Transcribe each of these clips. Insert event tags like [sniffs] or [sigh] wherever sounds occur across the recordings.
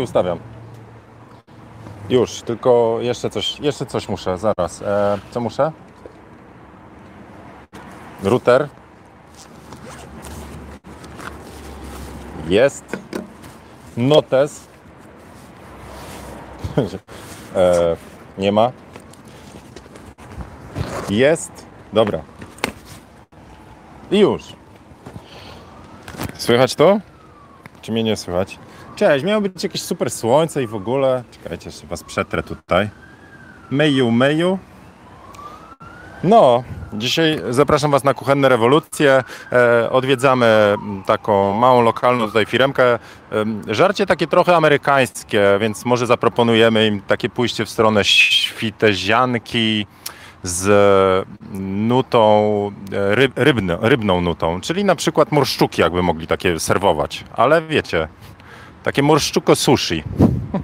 i ustawiam. Już, tylko jeszcze coś, jeszcze coś muszę, zaraz. E, co muszę? Router. Jest. Notes. [laughs] e, nie ma. Jest. Dobra. I już. Słychać to? Czy mnie nie słychać? Cześć, miało być jakieś super słońce i w ogóle. Czekajcie, jeszcze was przetrę tutaj. Meju, meju. No, dzisiaj zapraszam Was na Kuchenne Rewolucje. E, odwiedzamy taką małą lokalną tutaj firmkę. E, żarcie takie trochę amerykańskie, więc może zaproponujemy im takie pójście w stronę świtezianki z nutą e, ryb, rybno, rybną nutą, czyli na przykład morszczuki jakby mogli takie serwować, ale wiecie, takie morszczuko sushi.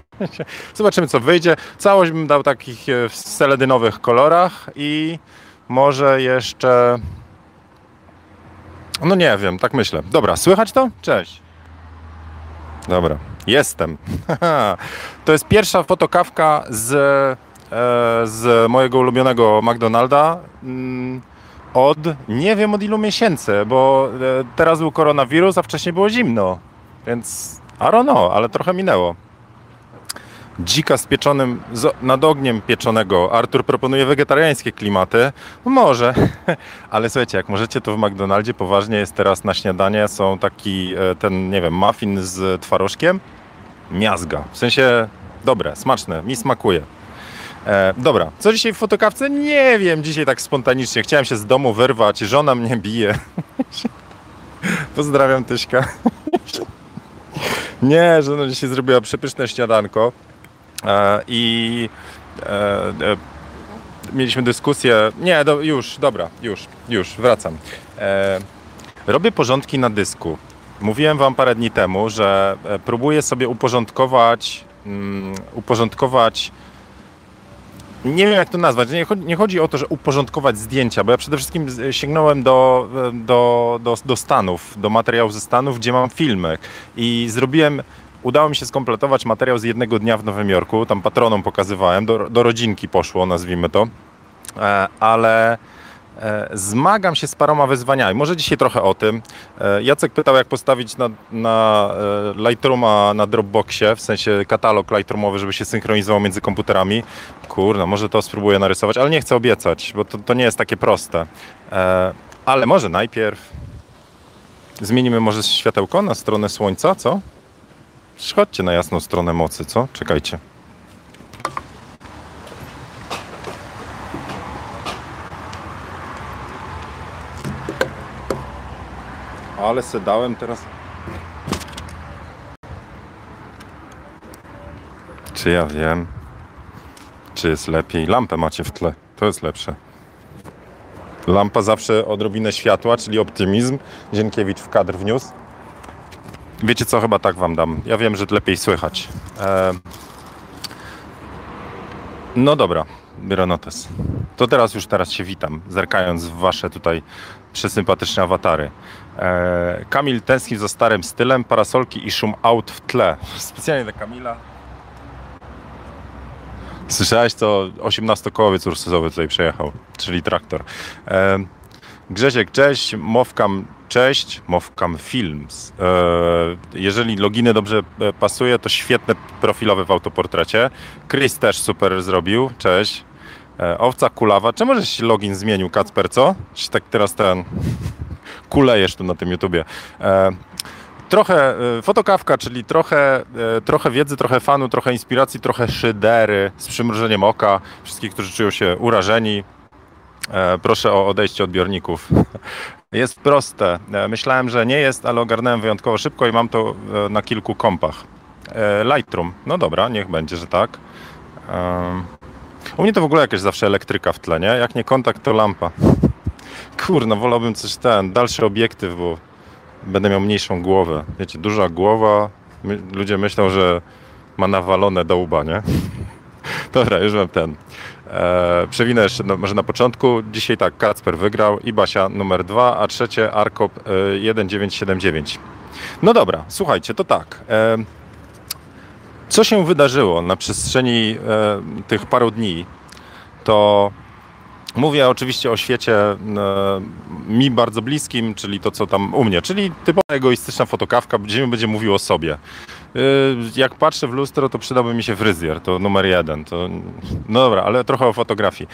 [laughs] Zobaczymy co wyjdzie. Całość bym dał takich e, w seledynowych kolorach i może jeszcze no nie wiem, tak myślę. Dobra, słychać to? Cześć. Dobra, jestem. [laughs] to jest pierwsza fotokawka z E, z mojego ulubionego McDonalda mm, od nie wiem od ilu miesięcy, bo e, teraz był koronawirus, a wcześniej było zimno. Więc I don't know, ale trochę minęło. Dzika z pieczonym, nad ogniem pieczonego. Artur proponuje wegetariańskie klimaty. Może, [laughs] ale słuchajcie, jak możecie, to w McDonaldzie poważnie jest teraz na śniadanie. Są taki e, ten, nie wiem, muffin z twarożkiem. Miazga. W sensie dobre, smaczne, mi smakuje. E, dobra, co dzisiaj w fotokawce? Nie wiem, dzisiaj tak spontanicznie. Chciałem się z domu wyrwać, żona mnie bije. [laughs] Pozdrawiam Tyśka. Nie, żona dzisiaj zrobiła przepyszne śniadanko e, i e, e, mieliśmy dyskusję. Nie, do, już, dobra, już, już, wracam. E, robię porządki na dysku. Mówiłem Wam parę dni temu, że e, próbuję sobie uporządkować, um, uporządkować nie wiem jak to nazwać. Nie chodzi, nie chodzi, o to, że uporządkować zdjęcia, bo ja przede wszystkim sięgnąłem do, do, do, do Stanów, do materiałów ze Stanów, gdzie mam filmy i zrobiłem udało mi się skompletować materiał z jednego dnia w Nowym Jorku. Tam patronom pokazywałem, do, do rodzinki poszło, nazwijmy to. E, ale zmagam się z paroma wyzwaniami. Może dzisiaj trochę o tym. E, Jacek pytał, jak postawić na, na e, Lightrooma na Dropboxie, w sensie katalog Lightroomowy, żeby się synchronizował między komputerami. Kurno, może to spróbuję narysować, ale nie chcę obiecać, bo to, to nie jest takie proste. Ale może najpierw zmienimy może światełko na stronę słońca, co? Chodźcie na jasną stronę mocy, co? Czekajcie. Ale se dałem teraz. Czy ja wiem? Czy jest lepiej? Lampę macie w tle. To jest lepsze. Lampa zawsze odrobinę światła, czyli optymizm. Dzienkiewicz w kadr wniósł. Wiecie co, chyba tak wam dam. Ja wiem, że lepiej słychać. Eee... No dobra, biorę notes. To teraz już teraz się witam, zerkając w wasze tutaj przesympatyczne awatary. E, Kamil tęskni za starym stylem, parasolki i szum aut w tle. Specjalnie dla Kamila. Słyszałeś, to 18-kołowiec ursusowy tutaj przejechał, czyli traktor. E, Grzesiek, cześć, Mowkam, cześć, Mowkam Films. E, jeżeli loginy dobrze pasuje, to świetne profilowe w autoportrecie. Chris też super zrobił, cześć. Owca kulawa. Czemu żeś login zmienił, Kacper, co? Czy tak teraz ten kulejesz tu na tym YouTubie. E, trochę e, fotokawka, czyli trochę, trochę wiedzy, trochę fanu, trochę inspiracji, trochę szydery z przymrużeniem oka. Wszystkich, którzy czują się urażeni, proszę o odejście odbiorników. [laughs] Jest proste. Myślałem, że nie jest, ale ogarnąłem wyjątkowo szybko i mam to na kilku kompach. Lightroom. No dobra, niech będzie, że tak. U mnie to w ogóle jakaś zawsze elektryka w tle, nie? Jak nie kontakt, to lampa. Kurno, wolałbym coś ten, dalszy obiektyw, bo będę miał mniejszą głowę. Wiecie, duża głowa, my, ludzie myślą, że ma nawalone do łba, nie? [laughs] Dobra, już mam ten. E, przewinę jeszcze no, może na początku. Dzisiaj tak, Kacper wygrał i Basia numer dwa, a trzecie Arkop e, 1979. No dobra, słuchajcie, to tak. E, Co się wydarzyło na przestrzeni e, tych paru dni, to Mówię oczywiście o świecie e, mi bardzo bliskim, czyli to, co tam u mnie, czyli typowa egoistyczna fotokawka, gdzie będzie mówił o sobie. E, jak patrzę w lustro, to przydałby mi się fryzjer, to numer jeden. To, no dobra, ale trochę o fotografii.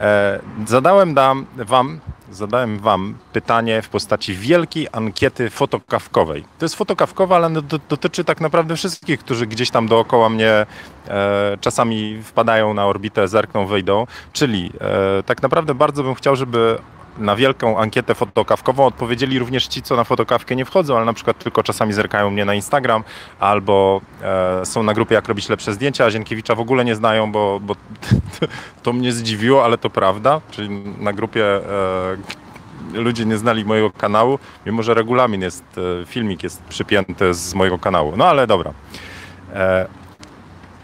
E, zadałem dam, wam, zadałem wam pytanie w postaci wielkiej ankiety fotokawkowej. To jest fotokawkowa, ale do, dotyczy tak naprawdę wszystkich, którzy gdzieś tam dookoła mnie e, czasami wpadają na orbitę, zerkną, wyjdą. Czyli e, tak naprawdę bardzo bym chciał, żeby na wielką ankietę fotokawkową odpowiedzieli również ci, co na fotokawkę nie wchodzą, ale na przykład tylko czasami zerkają mnie na Instagram albo e, są na grupie Jak robić lepsze zdjęcia, a Zienkiewicza w ogóle nie znają, bo, bo [laughs] to mnie zdziwiło, ale to prawda. Czyli na grupie e, ludzie nie znali mojego kanału, mimo że regulamin jest, e, filmik jest przypięty z mojego kanału. No ale dobra. E,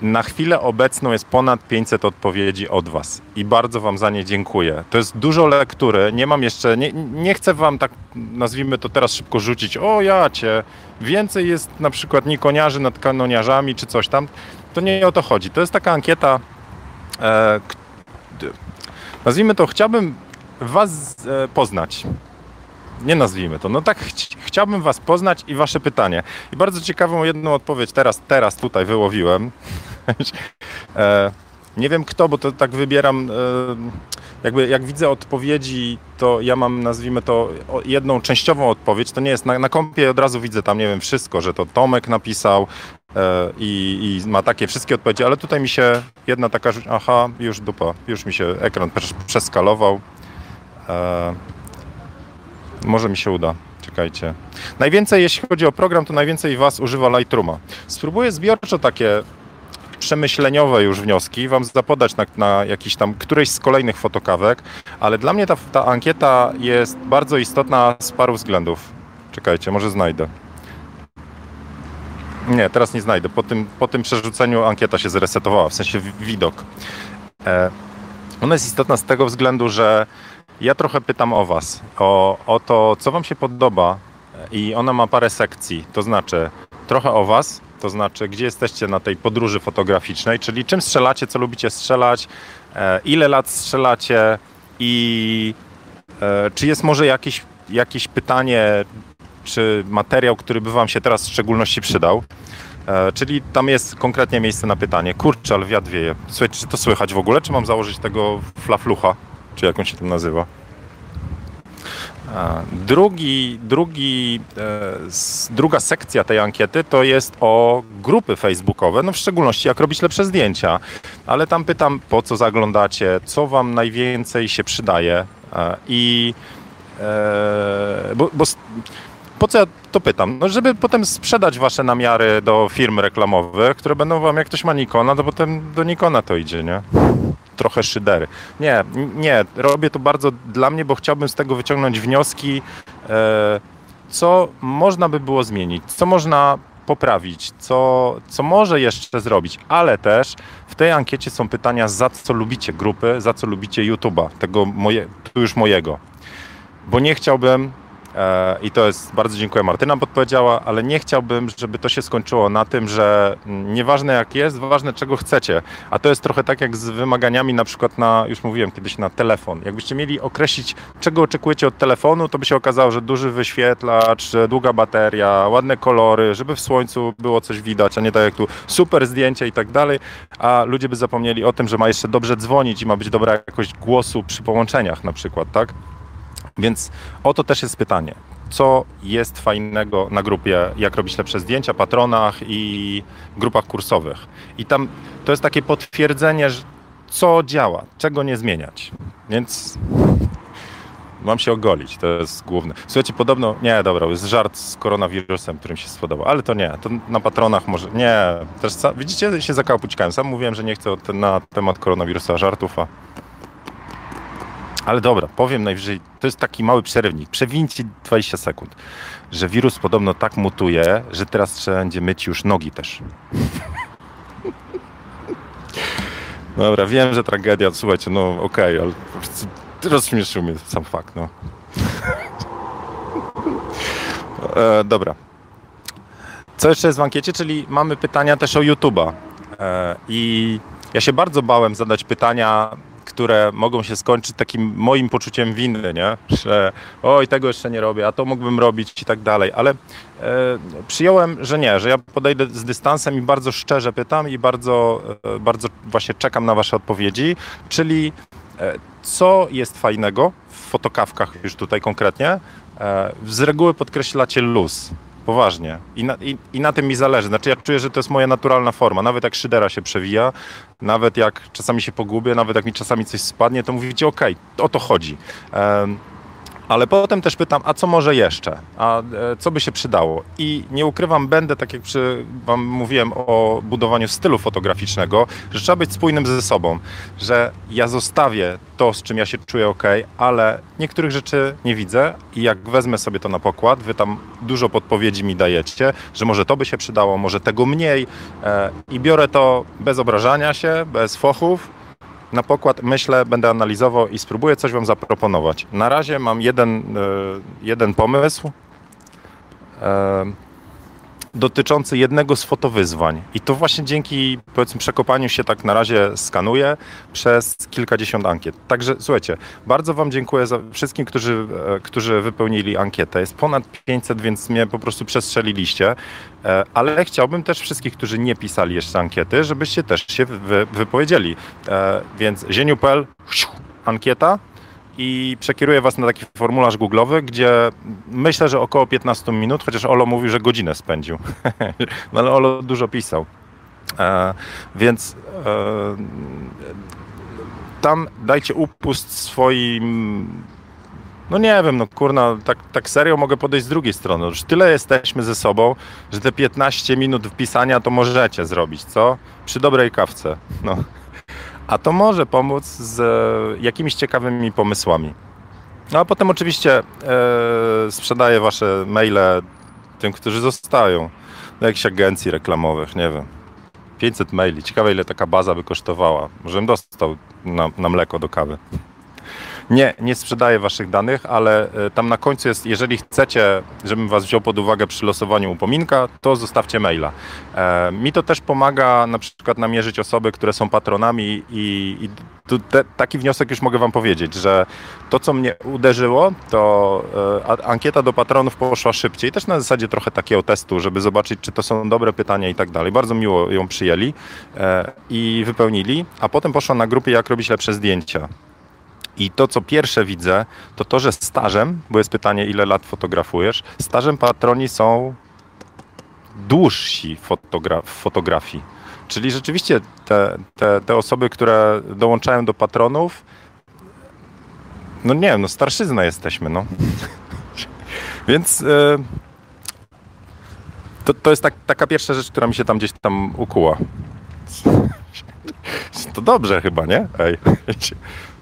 na chwilę obecną jest ponad 500 odpowiedzi od Was i bardzo Wam za nie dziękuję. To jest dużo lektury. Nie mam jeszcze, nie, nie chcę Wam tak, nazwijmy to teraz szybko rzucić. O, ja cię. Więcej jest na przykład nikoniarzy nad kanoniarzami czy coś tam. To nie o to chodzi. To jest taka ankieta. E, nazwijmy to, chciałbym Was e, poznać nie nazwijmy to. No tak ch chciałbym Was poznać i Wasze pytanie. I bardzo ciekawą jedną odpowiedź teraz, teraz tutaj wyłowiłem. [laughs] e, nie wiem kto, bo to tak wybieram. E, jakby jak widzę odpowiedzi, to ja mam, nazwijmy to, jedną częściową odpowiedź. To nie jest na, na kompie od razu widzę tam, nie wiem, wszystko, że to Tomek napisał e, i, i, ma takie wszystkie odpowiedzi, ale tutaj mi się jedna taka, aha, już dupa, już mi się ekran przeskalował. Może mi się uda. Czekajcie. Najwięcej, jeśli chodzi o program, to najwięcej Was używa Lightrooma. Spróbuję zbiorczo takie przemyśleniowe już wnioski Wam zapodać na, na jakiś tam którejś z kolejnych fotokawek, ale dla mnie ta, ta ankieta jest bardzo istotna z paru względów. Czekajcie, może znajdę. Nie, teraz nie znajdę. Po tym, po tym przerzuceniu ankieta się zresetowała, w sensie widok. E, ona jest istotna z tego względu, że ja trochę pytam o Was, o, o to, co Wam się podoba i ona ma parę sekcji, to znaczy trochę o Was, to znaczy gdzie jesteście na tej podróży fotograficznej, czyli czym strzelacie, co lubicie strzelać, e, ile lat strzelacie i e, czy jest może jakieś, jakieś pytanie, czy materiał, który by Wam się teraz w szczególności przydał. E, czyli tam jest konkretnie miejsce na pytanie. Kurczę, ale wiatr wieje. Słuchajcie, czy to słychać w ogóle, czy mam założyć tego flaflucha? czy jak on się tam nazywa. Drugi, drugi, e, druga sekcja tej ankiety to jest o grupy facebookowe, no w szczególności jak robić lepsze zdjęcia. Ale tam pytam, po co zaglądacie, co wam najwięcej się przydaje e, i e, bo, bo po co ja to pytam? No, żeby potem sprzedać wasze namiary do firm reklamowych, które będą wam, jak ktoś ma Nikona, to potem do Nikona to idzie, nie? trochę szydery. Nie, nie, robię to bardzo dla mnie, bo chciałbym z tego wyciągnąć wnioski, e, co można by było zmienić, co można poprawić, co, co może jeszcze zrobić, ale też w tej ankiecie są pytania, za co lubicie grupy, za co lubicie YouTube'a, tego moje, tu już mojego. Bo nie chciałbym, I to jest, bardzo dziękuję, Martyna podpowiedziała, ale nie chciałbym, żeby to się skończyło na tym, że nieważne jak jest, ważne czego chcecie. A to jest trochę tak jak z wymaganiami na przykład na, już mówiłem kiedyś, na telefon. Jakbyście mieli określić, czego oczekujecie od telefonu, to by się okazało, że duży wyświetlacz, długa bateria, ładne kolory, żeby w słońcu było coś widać, a nie tak jak tu super zdjęcia i tak dalej. A ludzie by zapomnieli o tym, że ma jeszcze dobrze dzwonić i ma być dobra jakość głosu przy połączeniach na przykład, tak? Więc oto też jest pytanie. Co jest fajnego na grupie, jak robić lepsze zdjęcia, patronach i grupach kursowych? I tam to jest takie potwierdzenie, co działa, czego nie zmieniać. Więc mam się ogolić, to jest główne. Słuchajcie, podobno, nie, dobra, jest żart z koronawirusem, którym się spodobał, ale to nie, to na patronach może, nie, też, widzicie, się zakapućkałem, sam mówiłem, że nie chcę na temat koronawirusa żartów, a ale dobra, powiem najwyżej, to jest taki mały przerywnik. Przewincie 20 sekund, że wirus podobno tak mutuje, że teraz trzeba będzie myć już nogi też. [laughs] Dobra, wiem, że tragedia, słuchajcie, no okej, okay, ale rozśmieszył mnie sam fakt, no. [laughs] e, dobra. Co jeszcze jest w ankiecie? Czyli mamy pytania też o YouTube'a. E, I ja się bardzo bałem zadać pytania, które mogą się skończyć takim moim poczuciem winy, nie? Że oj, tego jeszcze nie robię, a to mógłbym robić i tak dalej. Ale e, przyjąłem, że nie, że ja podejdę z dystansem i bardzo szczerze pytam i bardzo, e, bardzo właśnie czekam na Wasze odpowiedzi. Czyli e, co jest fajnego w fotokawkach już tutaj konkretnie? E, z reguły podkreślacie luz. Poważnie. I na, i, I na tym mi zależy. Znaczy, ja czuję, że to jest moja naturalna forma. Nawet jak szydera się przewija, nawet jak czasami się pogubię, nawet jak mi czasami coś spadnie, to mówicie, okej, o to chodzi. Um, ale potem też pytam, a co może jeszcze? A e, co by się przydało? I nie ukrywam, będę, tak jak przy wam mówiłem o budowaniu stylu fotograficznego, że trzeba być spójnym ze sobą, że ja zostawię to, z czym ja się czuję ok, ale niektórych rzeczy nie widzę i jak wezmę sobie to na pokład, wy tam dużo podpowiedzi mi dajecie, że może to by się przydało, może tego mniej e, i biorę to bez obrażania się, bez fochów, na pokład myślę, będę analizował i spróbuję coś Wam zaproponować. Na razie mam jeden, e, jeden pomysł e, dotyczący jednego z fotowyzwań. I to właśnie dzięki powiedzmy przekopaniu się tak na razie skanuje przez kilkadziesiąt ankiet. Także słuchajcie, bardzo Wam dziękuję za wszystkim, którzy, e, którzy wypełnili ankietę. Jest ponad 500, więc mnie po prostu przestrzeliliście. E, ale chciałbym też wszystkich, którzy nie pisali jeszcze ankiety, żebyście też się wy, wypowiedzieli. E, więc zieniu.pl, ankieta i przekieruję Was na taki formularz googlowy, gdzie myślę, że około 15 minut, chociaż Olo mówił, że godzinę spędził. [laughs] no ale Olo dużo pisał. E, więc e, tam dajcie upust swoim no nie wiem, no kurna, tak, tak serio mogę podejść z drugiej strony. Już tyle jesteśmy ze sobą, że te 15 minut wpisania to możecie zrobić, co? Przy dobrej kawce. No. A to może pomóc z e, jakimiś ciekawymi pomysłami. No a potem oczywiście e, sprzedaję wasze maile tym, którzy zostają. Do jakichś agencji reklamowych, nie wiem. 500 maili. Ciekawe, ile taka baza by kosztowała. Może bym dostał na, na mleko do kawy. Nie, nie sprzedaję waszych danych, ale e, tam na końcu jest, jeżeli chcecie, żebym was wziął pod uwagę przy losowaniu upominka, to zostawcie maila. E, mi to też pomaga na przykład namierzyć osoby, które są patronami i, i te, taki wniosek już mogę wam powiedzieć, że to, co mnie uderzyło, to e, ankieta do patronów poszła szybciej, też na zasadzie trochę takiego testu, żeby zobaczyć, czy to są dobre pytania i tak dalej. Bardzo miło ją przyjęli e, i wypełnili, a potem poszła na grupie, jak robić lepsze zdjęcia. I to, co pierwsze widzę, to to, że stażem, bo jest pytanie, ile lat fotografujesz, stażem patroni są dłużsi fotogra w fotografii. Czyli rzeczywiście te, te, te osoby, które dołączają do patronów, no nie wiem, no starszyzna jesteśmy, no. [laughs] Więc yy, to, to jest tak, taka pierwsza rzecz, która mi się tam gdzieś tam ukuła. [laughs] To dobrze chyba, nie? Ej. [laughs]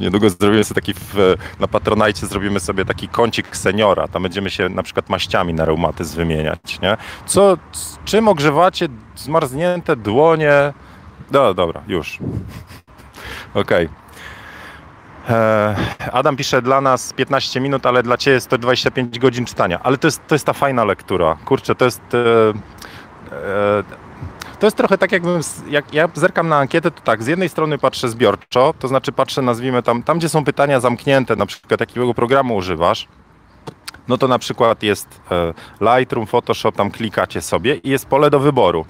Niedługo zrobimy sobie taki, w, na Patronajcie zrobimy sobie taki kącik seniora. Tam będziemy się na przykład maściami na reumatyzm wymieniać, nie? Co, czym ogrzewacie zmarznięte dłonie? No dobra, już. [laughs] Okej. Okay. E, Adam pisze dla nas 15 minut, ale dla Ciebie jest to 25 godzin czytania. Ale to jest, to jest ta fajna lektura. Kurczę, to jest... E, e, to jest trochę tak, jakbym, jak ja zerkam na ankietę, to tak, z jednej strony patrzę zbiorczo, to znaczy patrzę, nazwijmy tam, tam gdzie są pytania zamknięte, na przykład jakiego programu używasz, no to na przykład jest e, Lightroom, Photoshop, tam klikacie sobie i jest pole do wyboru.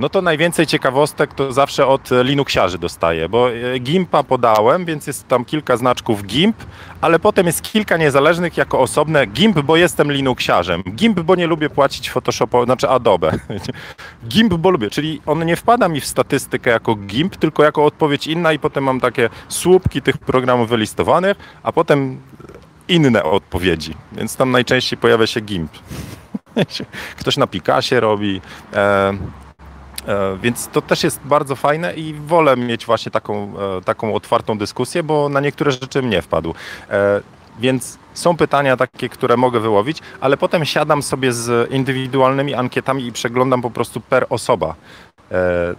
No to najwięcej ciekawostek to zawsze od Linuxiarzy dostaję, bo e, GIMPa podałem, więc jest tam kilka znaczków GIMP, ale potem jest kilka niezależnych jako osobne GIMP, bo jestem Linuxiarzem, GIMP, bo nie lubię płacić Photoshopa, znaczy Adobe, [laughs] GIMP, bo lubię, czyli on nie wpada mi w statystykę jako GIMP, tylko jako odpowiedź inna i potem mam takie słupki tych programów wylistowanych, a potem inne odpowiedzi, więc tam najczęściej pojawia się GIMP. [laughs] Ktoś na Picassie robi. E, więc to też jest bardzo fajne i wolę mieć właśnie taką, e, taką otwartą dyskusję, bo na niektóre rzeczy mnie wpadł. E, więc są pytania takie, które mogę wyłowić, ale potem siadam sobie z indywidualnymi ankietami i przeglądam po prostu per osoba,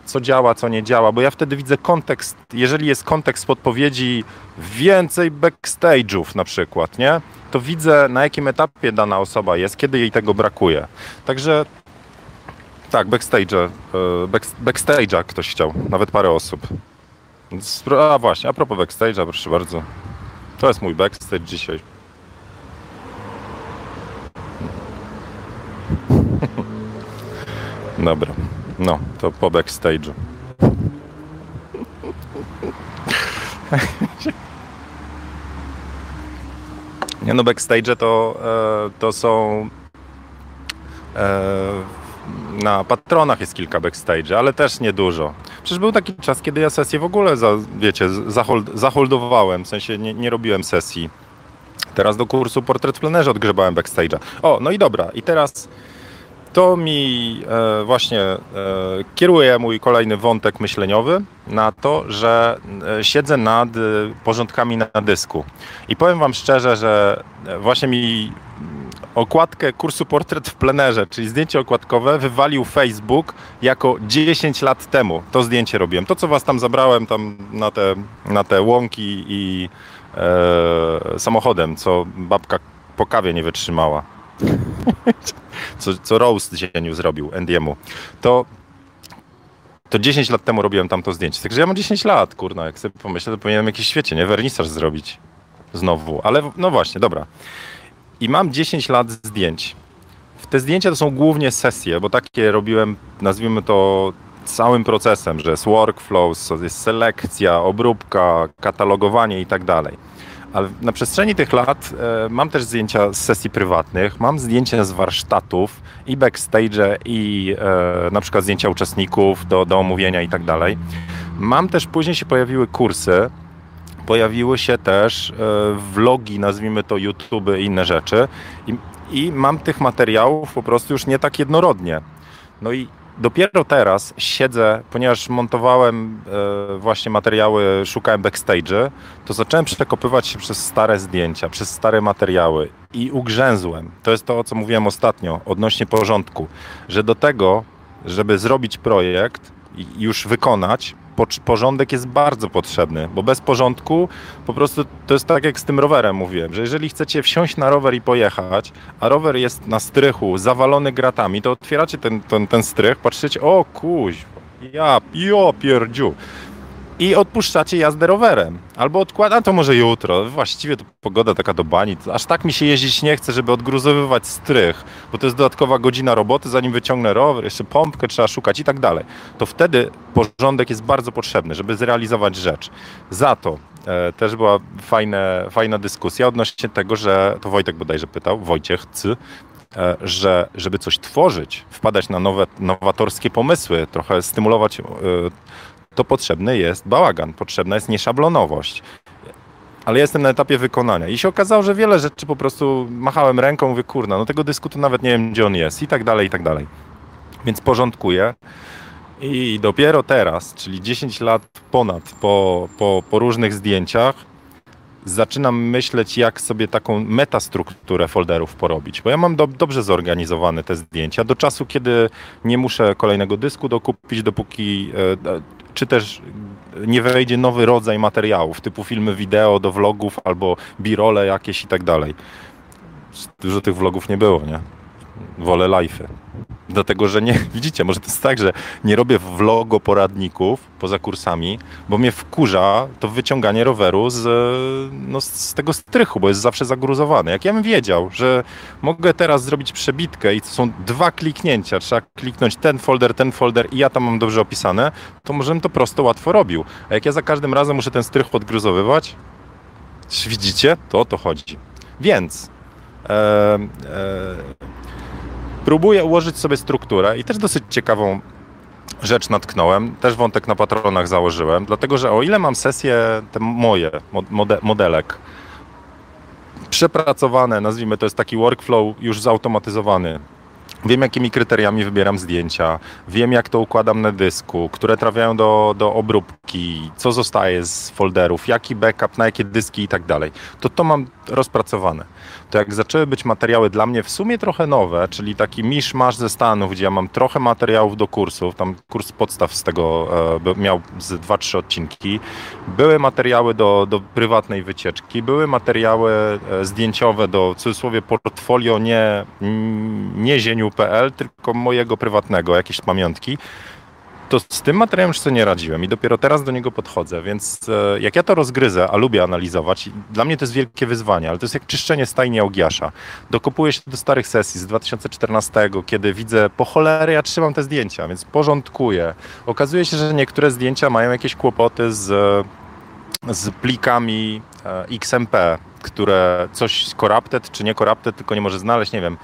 co działa, co nie działa, bo ja wtedy widzę kontekst, jeżeli jest kontekst podpowiedzi więcej backstage'ów na przykład, nie? To widzę na jakim etapie dana osoba jest, kiedy jej tego brakuje. Także Tak, backstage, back, backstage'a ktoś chciał, nawet parę osób. A właśnie, a propos backstage'a, proszę bardzo. To jest mój backstage dzisiaj. [laughs] Dobra, no to po backstage'u. [laughs] Nie no, backstage to, e, to są e, na patronach jest kilka backstage, ale też niedużo. Przecież był taki czas, kiedy ja sesję w ogóle, za, wiecie, zahold, zaholdowałem, w sensie nie, nie robiłem sesji. Teraz do kursu Portret plenerze odgrzebałem backstage'a. O, no i dobra, i teraz to mi e, właśnie e, kieruje mój kolejny wątek myśleniowy na to, że e, siedzę nad e, porządkami na dysku. I powiem Wam szczerze, że e, właśnie mi okładkę kursu Portret w plenerze, czyli zdjęcie okładkowe, wywalił Facebook jako 10 lat temu. To zdjęcie robiłem. To, co Was tam zabrałem tam na te, na te łąki i e, samochodem, co babka po kawie nie wytrzymała. co, co Rose dzieniu zrobił Endiemu. To to 10 lat temu robiłem tam to zdjęcie. Także ja mam 10 lat, kurna, jak sobie pomyślę, to powinienem jakiś świecie, nie? Wernisaż zrobić znowu. Ale no właśnie, dobra. I mam 10 lat zdjęć. Te zdjęcia to są głównie sesje, bo takie robiłem, nazwijmy to całym procesem, że jest workflow, jest selekcja, obróbka, katalogowanie i tak dalej. Ale na przestrzeni tych lat e, mam też zdjęcia z sesji prywatnych, mam zdjęcia z warsztatów i backstage i e, na przykład zdjęcia uczestników do, do omówienia i tak dalej. Mam też, później się pojawiły kursy, pojawiły się też e, vlogi, nazwijmy to YouTube i inne rzeczy i, i mam tych materiałów po prostu już nie tak jednorodnie. No i dopiero teraz siedzę, ponieważ montowałem e, właśnie materiały, szukałem backstage, to zacząłem przekopywać się przez stare zdjęcia, przez stare materiały i ugrzęzłem. To jest to, o co mówiłem ostatnio, odnośnie porządku, że do tego, żeby zrobić projekt i już wykonać, porządek jest bardzo potrzebny, bo bez porządku po prostu to jest tak jak z tym rowerem mówiłem, że jeżeli chcecie wsiąść na rower i pojechać, a rower jest na strychu, zawalony gratami, to otwieracie ten, ten, ten strych, patrzycie, o kuź, ja, jo pierdziu i odpuszczacie jazdę rowerem. Albo odkłada to może jutro. Właściwie to pogoda taka do bani. Aż tak mi się jeździć nie chce, żeby odgruzowywać strych, bo to jest dodatkowa godzina roboty, zanim wyciągnę rower, jeszcze pompkę trzeba szukać i tak dalej. To wtedy porządek jest bardzo potrzebny, żeby zrealizować rzecz. Za to e, też była fajne, fajna dyskusja odnośnie tego, że to Wojtek bodajże pytał, Wojciech, cy, e, że żeby coś tworzyć, wpadać na nowe, nowatorskie pomysły, trochę stymulować e, to potrzebny jest bałagan, potrzebna jest nieszablonowość. Ale jestem na etapie wykonania. I się okazało, że wiele rzeczy po prostu machałem ręką, mówię, kurna, no tego dysku to nawet nie wiem, gdzie on jest i tak dalej, i tak dalej. Więc porządkuję. I dopiero teraz, czyli 10 lat ponad po, po, po różnych zdjęciach, zaczynam myśleć, jak sobie taką metastrukturę folderów porobić, bo ja mam do, dobrze zorganizowane te zdjęcia do czasu, kiedy nie muszę kolejnego dysku dokupić, dopóki e, czy też nie wejdzie nowy rodzaj materiałów, typu filmy wideo do vlogów albo birole jakieś i tak dalej. Dużo tych vlogów nie było, nie? Wolę live'y. Dlatego, że nie, [laughs] widzicie, może to jest tak, że nie robię vlogo poradników poza kursami, bo mnie wkurza to wyciąganie roweru z, no, z tego strychu, bo jest zawsze zagruzowany. Jak ja bym wiedział, że mogę teraz zrobić przebitkę i to są dwa kliknięcia, trzeba kliknąć ten folder, ten folder i ja tam mam dobrze opisane, to może bym to prosto łatwo robił. A jak ja za każdym razem muszę ten strych podgruzowywać, widzicie, to o to chodzi. Więc e, próbuję ułożyć sobie strukturę i też dosyć ciekawą rzecz natknąłem. Też wątek na patronach założyłem, dlatego że o ile mam sesje te moje, mode, modelek, przepracowane, nazwijmy to jest taki workflow już zautomatyzowany. Wiem, jakimi kryteriami wybieram zdjęcia, wiem, jak to układam na dysku, które trafiają do, do obróbki co zostaje z folderów, jaki backup, na jakie dyski i tak dalej. To to mam rozpracowane. To jak zaczęły być materiały dla mnie w sumie trochę nowe, czyli taki misz masz ze Stanów, gdzie ja mam trochę materiałów do kursów, tam kurs podstaw z tego e, miał z 2-3 odcinki, były materiały do, do prywatnej wycieczki, były materiały e, zdjęciowe do, w cudzysłowie, portfolio nie, nie zieniu.pl, tylko mojego prywatnego, jakieś pamiątki to z tym materiałem już sobie nie radziłem i dopiero teraz do niego podchodzę, więc e, jak ja to rozgryzę, a lubię analizować, dla mnie to jest wielkie wyzwanie, ale to jest jak czyszczenie stajni Augiasza. Dokopuję się do starych sesji z 2014, kiedy widzę, po cholerę ja trzymam te zdjęcia, więc porządkuję. Okazuje się, że niektóre zdjęcia mają jakieś kłopoty z, z plikami e, XMP, które coś corrupted czy nie corrupted, tylko nie może znaleźć, nie wiem,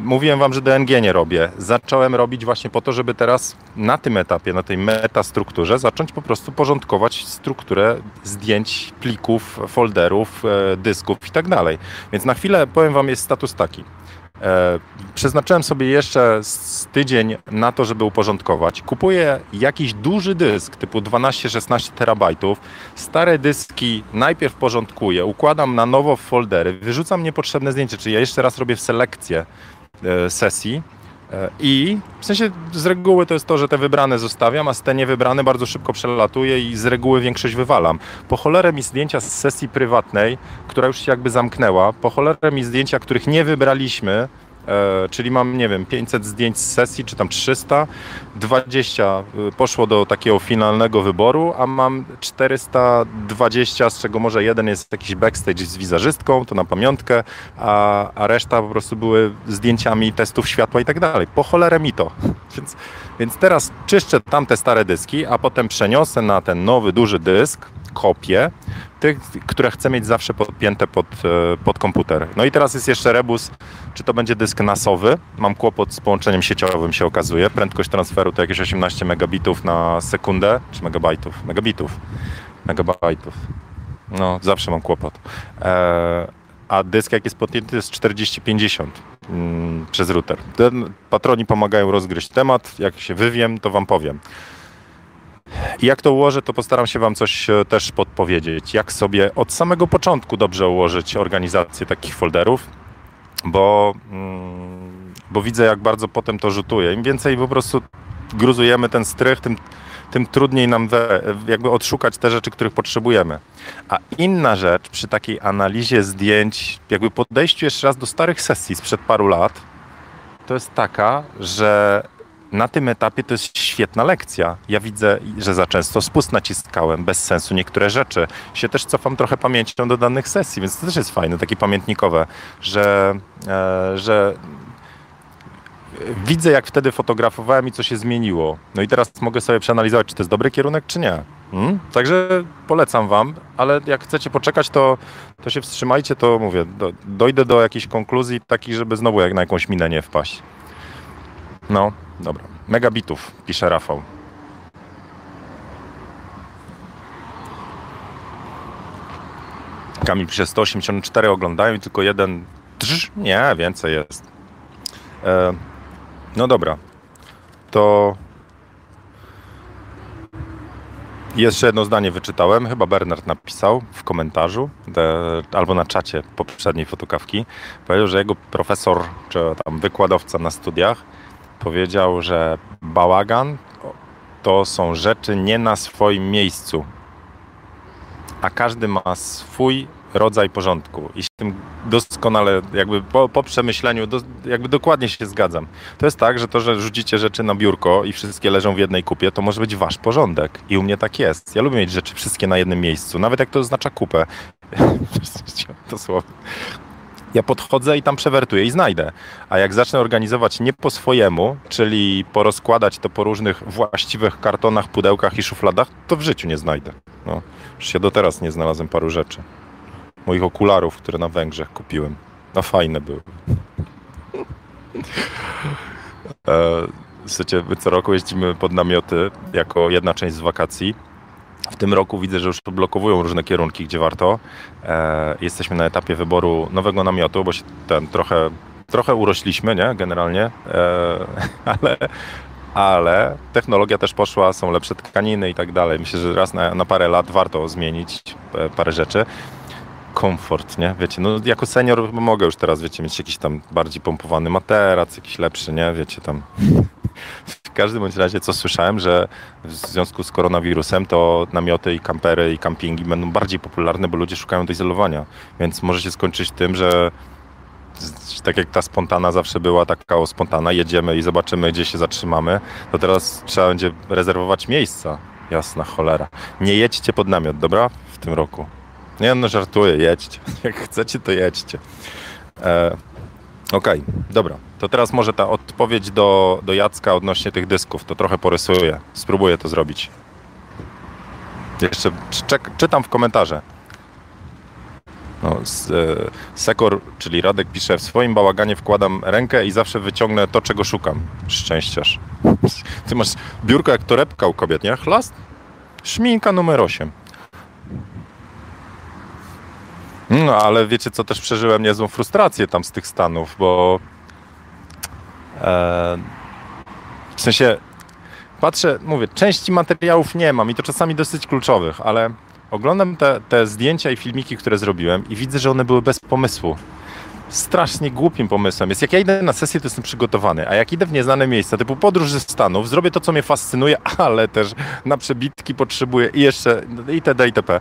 mówiłem wam, że DNG nie robię. Zacząłem robić właśnie po to, żeby teraz na tym etapie, na tej metastrukturze zacząć po prostu porządkować strukturę zdjęć, plików, folderów, e, dysków i tak dalej. Więc na chwilę powiem wam jest status taki. E, przeznaczyłem sobie jeszcze tydzień na to, żeby uporządkować. Kupuję jakiś duży dysk typu 12-16 terabajtów. Stare dyski najpierw porządkuję, układam na nowo w foldery, wyrzucam niepotrzebne zdjęcia, czyli ja jeszcze raz robię selekcję e, sesji I w sensie z reguły to jest to, że te wybrane zostawiam, a te niewybrane bardzo szybko przelatuję i z reguły większość wywalam. Po cholerę mi zdjęcia z sesji prywatnej, która już się jakby zamknęła, po cholerę mi zdjęcia, których nie wybraliśmy, E, czyli mam, nie wiem, 500 zdjęć z sesji, czy tam 300, 20 y, poszło do takiego finalnego wyboru, a mam 420, z czego może jeden jest jakiś backstage z wizerzystką, to na pamiątkę, a, a reszta po prostu były zdjęciami testów światła i tak dalej. Po cholerę mi to. [laughs] Więc, więc teraz czyszczę tamte stare dyski, a potem przeniosę na ten nowy, duży dysk, kopię, tych, które chcę mieć zawsze podpięte pod, e, pod komputer. No i teraz jest jeszcze rebus, czy to będzie dysk nasowy. Mam kłopot z połączeniem sieciowym się okazuje. Prędkość transferu to jakieś 18 megabitów na sekundę, czy megabajtów? Megabitów. Megabajtów. No, zawsze mam kłopot. E, a dysk jak jest podpięty jest 4050 mm, przez router. Ten, patroni pomagają rozgryźć temat. Jak się wywiem, to wam powiem. I jak to ułożę, to postaram się Wam coś e, też podpowiedzieć. Jak sobie od samego początku dobrze ułożyć organizację takich folderów, bo, mm, bo widzę, jak bardzo potem to rzutuje. Im więcej po prostu gruzujemy ten strych, tym, tym trudniej nam we, jakby odszukać te rzeczy, których potrzebujemy. A inna rzecz przy takiej analizie zdjęć, jakby podejściu jeszcze raz do starych sesji sprzed paru lat, to jest taka, że na tym etapie to jest świetna lekcja. Ja widzę, że za często spust naciskałem, bez sensu niektóre rzeczy. Się też cofam trochę pamięcią do danych sesji, więc to też jest fajne, takie pamiętnikowe, że, e, że widzę, jak wtedy fotografowałem i co się zmieniło. No i teraz mogę sobie przeanalizować, czy to jest dobry kierunek, czy nie. Hmm? Także polecam Wam, ale jak chcecie poczekać, to, to się wstrzymajcie, to mówię, do, dojdę do jakiejś konkluzji takiej, żeby znowu jak na jakąś minę nie wpaść. No, dobra. Megabitów, pisze Rafał. Kamil pisze 184 oglądają i tylko jeden. Drz, nie, więcej jest. E, no dobra. To jeszcze jedno zdanie wyczytałem. Chyba Bernard napisał w komentarzu albo na czacie poprzedniej fotokawki. Powiedział, że jego profesor czy tam wykładowca na studiach powiedział, że bałagan to są rzeczy nie na swoim miejscu, a każdy ma swój rodzaj porządku i z tym doskonale, jakby po, po przemyśleniu, do, jakby dokładnie się zgadzam. To jest tak, że to, że rzucicie rzeczy na biurko i wszystkie leżą w jednej kupie, to może być wasz porządek i u mnie tak jest. Ja lubię mieć rzeczy wszystkie na jednym miejscu, nawet jak to oznacza kupę. [laughs] Dosłownie ja podchodzę i tam przewertuję i znajdę. A jak zacznę organizować nie po swojemu, czyli porozkładać to po różnych właściwych kartonach, pudełkach i szufladach, to w życiu nie znajdę. No, już się do teraz nie znalazłem paru rzeczy. Moich okularów, które na Węgrzech kupiłem. No fajne były. e, Słuchajcie, my co roku jeździmy pod namioty jako jedna część z wakacji w tym roku widzę, że już odblokowują różne kierunki, gdzie warto. E, jesteśmy na etapie wyboru nowego namiotu, bo się ten trochę, trochę urośliśmy, nie? Generalnie, e, [laughs] ale ale technologia też poszła, są lepsze tkaniny i tak dalej. Myślę, że raz na, na parę lat warto zmienić e, parę rzeczy. Komfort, nie? Wiecie, no jako senior mogę już teraz, wiecie, mieć jakiś tam bardziej pompowany materac, jakiś lepszy, nie? Wiecie, tam w każdym bądź razie, co słyszałem, że w związku z koronawirusem to namioty i kampery i kampingi będą bardziej popularne, bo ludzie szukają izolowania. Więc może się skończyć tym, że tak jak ta spontana zawsze była taka spontana, jedziemy i zobaczymy, gdzie się zatrzymamy, to teraz trzeba będzie rezerwować miejsca. Jasna cholera. Nie jedźcie pod namiot, dobra? W tym roku. Nie, no żartuję, jedźcie. [laughs] Jak chcecie, to jedźcie. E, Okej, okay, dobra. To teraz może ta odpowiedź do, do Jacka odnośnie tych dysków, to trochę porysuję. Spróbuję to zrobić. Jeszcze czek, czytam w komentarze. No, z, e, Sekor, czyli Radek pisze, w swoim bałaganie wkładam rękę i zawsze wyciągnę to, czego szukam. Szczęściarz. [laughs] Ty masz biurko jak torebka u kobiet, nie? Chlast? Szminka numer 8. No, ale wiecie co, też przeżyłem niezłą frustrację tam z tych Stanów, bo e, w sensie patrzę, mówię, części materiałów nie mam i to czasami dosyć kluczowych, ale oglądam te, te zdjęcia i filmiki, które zrobiłem i widzę, że one były bez pomysłu. Strasznie głupim pomysłem jest, jak ja idę na sesję, to jestem przygotowany, a jak idę w nieznane miejsca, typu podróż ze Stanów, zrobię to, co mnie fascynuje, [laughs] ale też na przebitki potrzebuję i jeszcze itd. itp.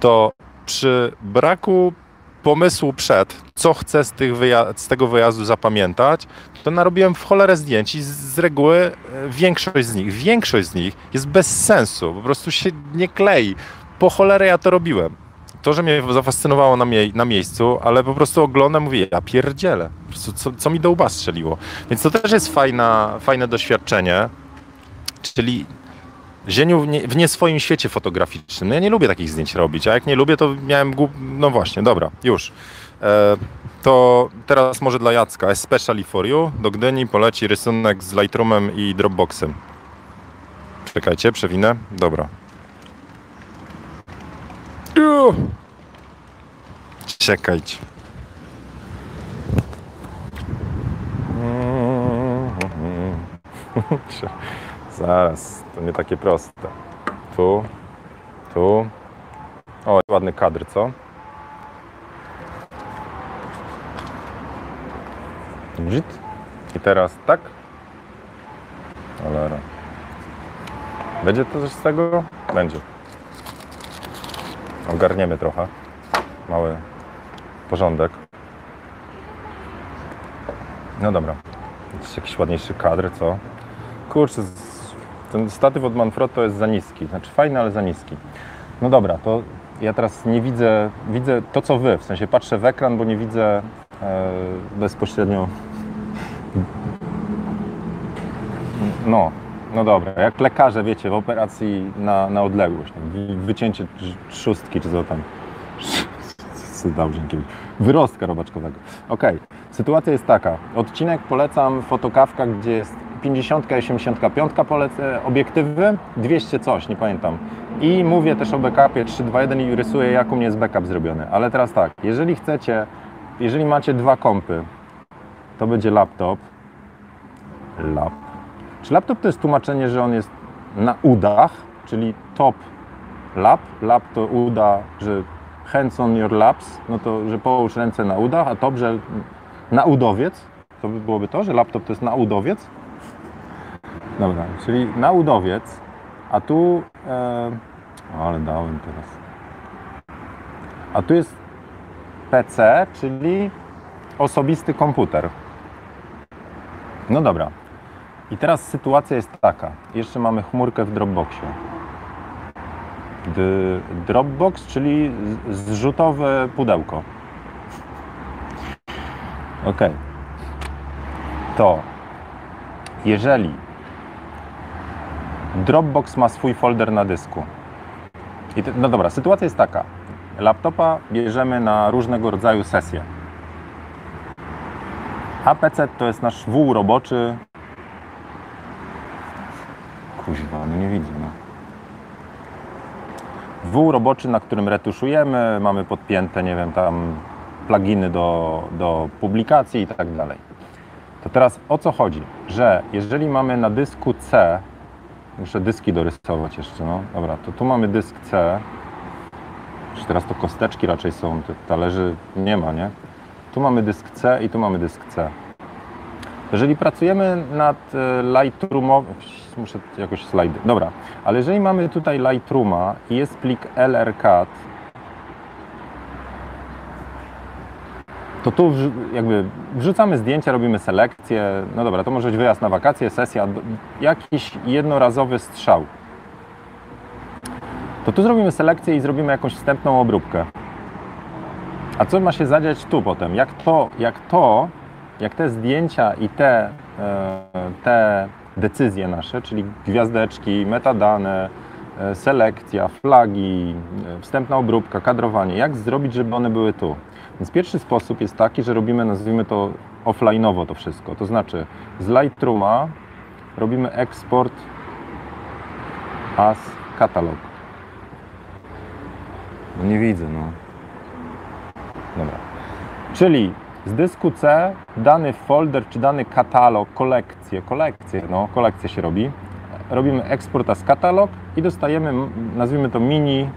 To przy braku pomysłu przed, co chcę z, z tego wyjazdu zapamiętać, to narobiłem w cholerę zdjęć i z, z reguły e, większość z nich, większość z nich jest bez sensu, po prostu się nie klei. Po cholerę ja to robiłem. To, że mnie zafascynowało na, mie na miejscu, ale po prostu oglądam, mówię, ja pierdzielę, po prostu co, co mi do łba strzeliło. Więc to też jest fajna, fajne doświadczenie, czyli Zieniu w nie, w nie, swoim świecie fotograficznym. No ja nie lubię takich zdjęć robić, a jak nie lubię, to miałem głup... No właśnie, dobra, już. E, to teraz może dla Jacka, especially for you, do Gdyni poleci rysunek z Lightroomem i Dropboxem. Czekajcie, przewinę. Dobra. Czekajcie. [laughs] Zaraz, to nie takie proste. Tu, tu. O, ładny kadr, co? Brzyd. I teraz tak. Cholera. Będzie to coś z tego? Będzie. Ogarniemy trochę. Mały porządek. No dobra. Jakiś ładniejszy kadr, co? Kurczę, ten statyw od Manfrotto jest za niski. Znaczy fajny, ale za niski. No dobra, to ja teraz nie widzę, widzę to co wy, w sensie patrzę w ekran, bo nie widzę e, bezpośrednio. No, no dobra, jak lekarze, wiecie, w operacji na, na odległość, wycięcie trzustki czy co tam. [laughs] Dał. Wyrostka robaczkowego. Okay. sytuacja jest taka. Odcinek polecam fotokawka, gdzie jest 50 i 85 polecę obiektywy, 200 coś, nie pamiętam. I mówię też o backupie 321 i rysuję jak u mnie jest backup zrobiony. Ale teraz tak, jeżeli chcecie, jeżeli macie dwa kompy, to będzie laptop. Lap. Czy laptop to jest tłumaczenie, że on jest na udach, czyli top lap. Lap to uda, że hands on your laps, no to, że połóż ręce na udach, a top, że na udowiec. To byłoby to, że laptop to jest na udowiec. Dobra, czyli na udowiec, a tu... E, ale dałem teraz. A tu jest PC, czyli osobisty komputer. No dobra. I teraz sytuacja jest taka. Jeszcze mamy chmurkę w Dropboxie. Dropbox, czyli zrzutowe pudełko. Ok. To jeżeli Dropbox ma swój folder na dysku. I te, no dobra, sytuacja jest taka. Laptopa bierzemy na różnego rodzaju sesje. A PC to jest nasz wół roboczy. Kuźwa, no nie widzę. No. Wół roboczy, na którym retuszujemy, mamy podpięte, nie wiem, tam pluginy do, do publikacji i tak dalej. To teraz o co chodzi? Że jeżeli mamy na dysku C, muszę dyski dorysować jeszcze, no dobra, to tu mamy dysk C, teraz to kosteczki raczej są, talerzy nie ma, nie? Tu mamy dysk C i tu mamy dysk C. Jeżeli pracujemy nad e, Lightroomowym, muszę jakoś slajdy, dobra, ale jeżeli mamy tutaj Lightrooma i jest plik LRCAD, to tu jakby wrzucamy zdjęcia, robimy selekcję, no dobra, to może być wyjazd na wakacje, sesja, jakiś jednorazowy strzał. To tu zrobimy selekcję i zrobimy jakąś wstępną obróbkę. A co ma się zadziać tu potem? Jak to, jak to, jak te zdjęcia i te, e, te decyzje nasze, czyli gwiazdeczki, metadane, e, selekcja, flagi, e, wstępna obróbka, kadrowanie, jak zrobić, żeby one były tu? Więc pierwszy sposób jest taki, że robimy, nazwijmy to offline'owo to wszystko. To znaczy z Lightrooma robimy eksport as katalog. No nie widzę, no. Dobra. Czyli z dysku C dany folder czy dany katalog, kolekcję, kolekcję, no kolekcja się robi. Robimy eksport as katalog i dostajemy, nazwijmy to mini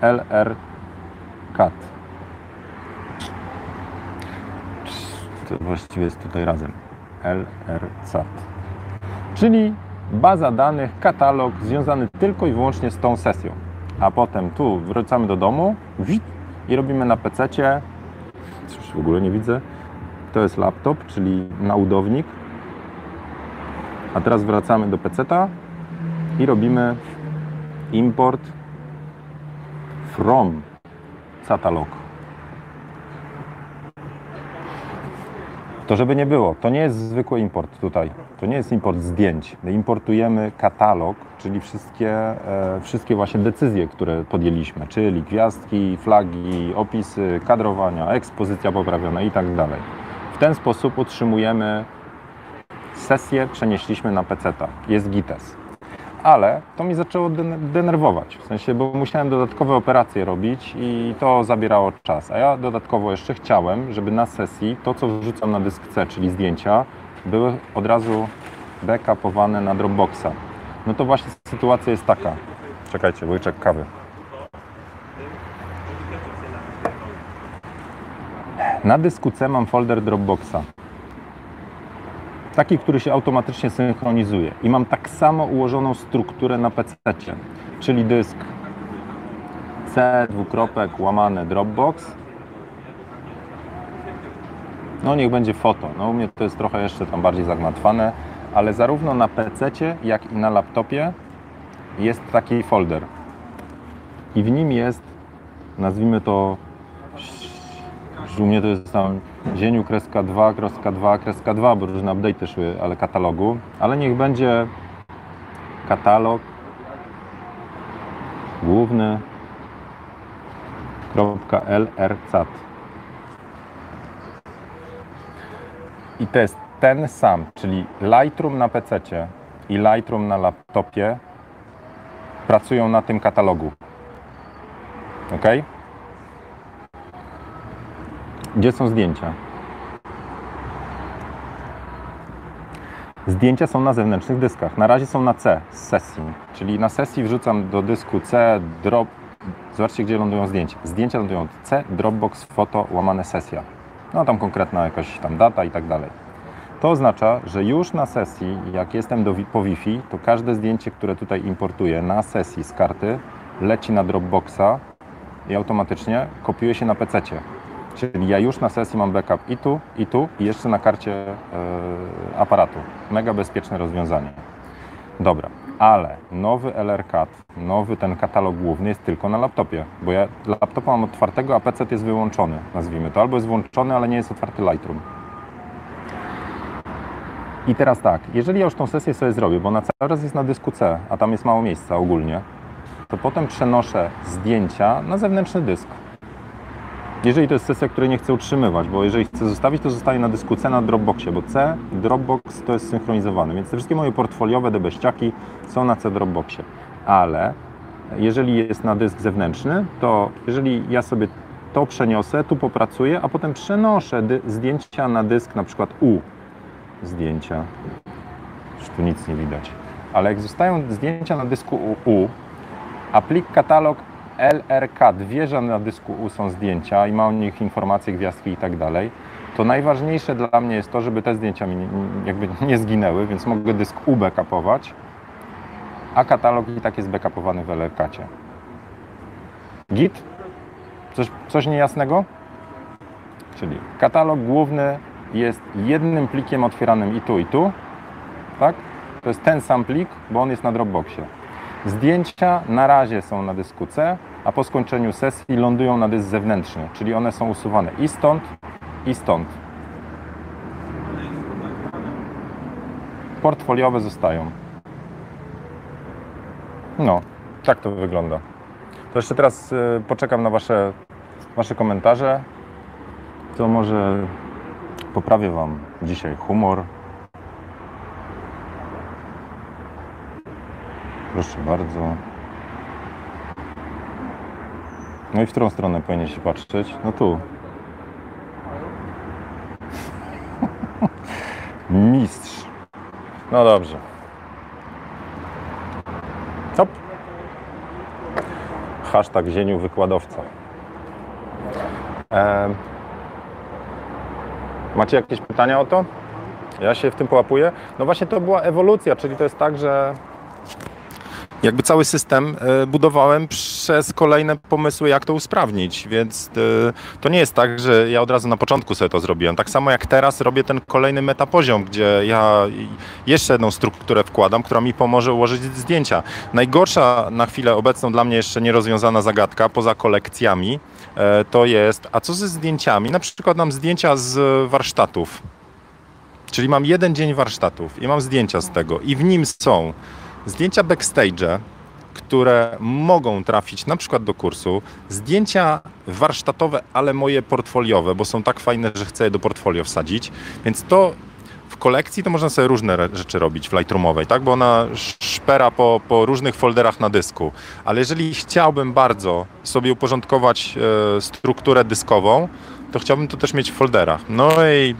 LR cat. To właściwie jest tutaj razem. LRCAT. Czyli baza danych, katalog związany tylko i wyłącznie z tą sesją. A potem tu wracamy do domu i robimy na PC. Coś w ogóle nie widzę. To jest laptop, czyli naudownik. A teraz wracamy do PC i robimy import from catalog. To żeby nie było, to nie jest zwykły import tutaj. To nie jest import zdjęć. My importujemy katalog, czyli wszystkie, e, wszystkie właśnie decyzje, które podjęliśmy, czyli gwiazdki, flagi, opisy, kadrowania, ekspozycja poprawiona i tak dalej. W ten sposób utrzymujemy sesję, przenieśliśmy na PC. Jest GITES ale to mi zaczęło denerwować, w sensie, bo musiałem dodatkowe operacje robić i to zabierało czas, a ja dodatkowo jeszcze chciałem, żeby na sesji to, co wrzucam na dysk C, czyli zdjęcia, były od razu backupowane na Dropboxa. No to właśnie sytuacja jest taka. Czekajcie, łyczek kawy. Na dysku C mam folder Dropboxa taki, który się automatycznie synchronizuje. I mam tak samo ułożoną strukturę na PC, czyli dysk C dwukropek łamane Dropbox. No niech będzie foto. No u mnie to jest trochę jeszcze tam bardziej zagmatwane, ale zarówno na PC, jak i na laptopie jest taki folder. I w nim jest, nazwijmy to u mnie to jest tam dzieniu kreska 2, kreska 2, kreska 2, bo różne update szły, ale katalogu. Ale niech będzie katalog główny .lrcat. I to jest ten sam, czyli Lightroom na PC i Lightroom na laptopie pracują na tym katalogu. OK? Gdzie są zdjęcia? Zdjęcia są na zewnętrznych dyskach. Na razie są na C z sesji, czyli na sesji wrzucam do dysku C drop. Zobaczcie, gdzie lądują zdjęcia. Zdjęcia lądują od C, Dropbox, foto, łamane sesja. No tam konkretna jakaś tam data i tak dalej. To oznacza, że już na sesji, jak jestem do, po Wi-Fi, to każde zdjęcie, które tutaj importuję na sesji z karty, leci na Dropboxa i automatycznie kopiuje się na PC. Czyli ja już na sesji mam backup i tu, i tu, i jeszcze na karcie yy, aparatu. Mega bezpieczne rozwiązanie. Dobra, ale nowy LRCAT, nowy ten katalog główny jest tylko na laptopie, bo ja laptopa mam otwartego, a PC jest wyłączony, nazwijmy to. Albo jest włączony, ale nie jest otwarty Lightroom. I teraz tak, jeżeli ja już tą sesję sobie zrobię, bo ona cały czas jest na dysku C, a tam jest mało miejsca ogólnie, to potem przenoszę zdjęcia na zewnętrzny dysk. Jeżeli to jest sesja, której nie chcę utrzymywać, bo jeżeli chcę zostawić, to zostaje na dysku C na Dropboxie, bo C, Dropbox to jest synchronizowane, więc te wszystkie moje portfoliowe debeściaki są na C Dropboxie. Ale jeżeli jest na dysk zewnętrzny, to jeżeli ja sobie to przeniosę, tu popracuję, a potem przenoszę zdjęcia na dysk na przykład U, zdjęcia, już tu nic nie widać, ale jak zostają zdjęcia na dysku U, a plik katalog LRK wie, że na dysku U są zdjęcia i ma o nich informacje, gwiazdki i tak dalej, to najważniejsze dla mnie jest to, żeby te zdjęcia mi jakby nie zginęły, więc mogę dysk U backupować, a katalog i tak jest backupowany w LRK. Git? Coś, coś niejasnego? Czyli katalog główny jest jednym plikiem otwieranym i tu, i tu, tak? To jest ten sam plik, bo on jest na Dropboxie. Zdjęcia na razie są na dysku C, a po skończeniu sesji lądują na dysk zewnętrzny, czyli one są usuwane i stąd, i stąd. Portfoliowe zostają. No, tak to wygląda. To jeszcze teraz y, poczekam na wasze, wasze komentarze. To może poprawię Wam dzisiaj humor. Proszę bardzo. No i w którą stronę powinien się patrzeć? No tu. [laughs] Mistrz. No dobrze. Hop. Hashtag zieniu wykładowca. Macie jakieś pytania o to? Ja się w tym połapuję. No właśnie to była ewolucja, czyli to jest tak, że jakby cały system e, budowałem przez kolejne pomysły, jak to usprawnić, więc e, to nie jest tak, że ja od razu na początku sobie to zrobiłem. Tak samo jak teraz robię ten kolejny metapoziom, gdzie ja jeszcze jedną strukturę wkładam, która mi pomoże ułożyć zdjęcia. Najgorsza na chwilę obecną dla mnie jeszcze nierozwiązana zagadka, poza kolekcjami, e, to jest, a co ze zdjęciami? Na przykład mam zdjęcia z warsztatów. Czyli mam jeden dzień warsztatów i mam zdjęcia z tego i w nim są zdjęcia backstage, które mogą trafić na przykład do kursu, zdjęcia warsztatowe, ale moje portfoliowe, bo są tak fajne, że chcę je do portfolio wsadzić, więc to w kolekcji to można sobie różne rzeczy robić w Lightroomowej, tak? Bo ona szpera po, po różnych folderach na dysku. Ale jeżeli chciałbym bardzo sobie uporządkować e, strukturę dyskową, to chciałbym to też mieć w folderach. No i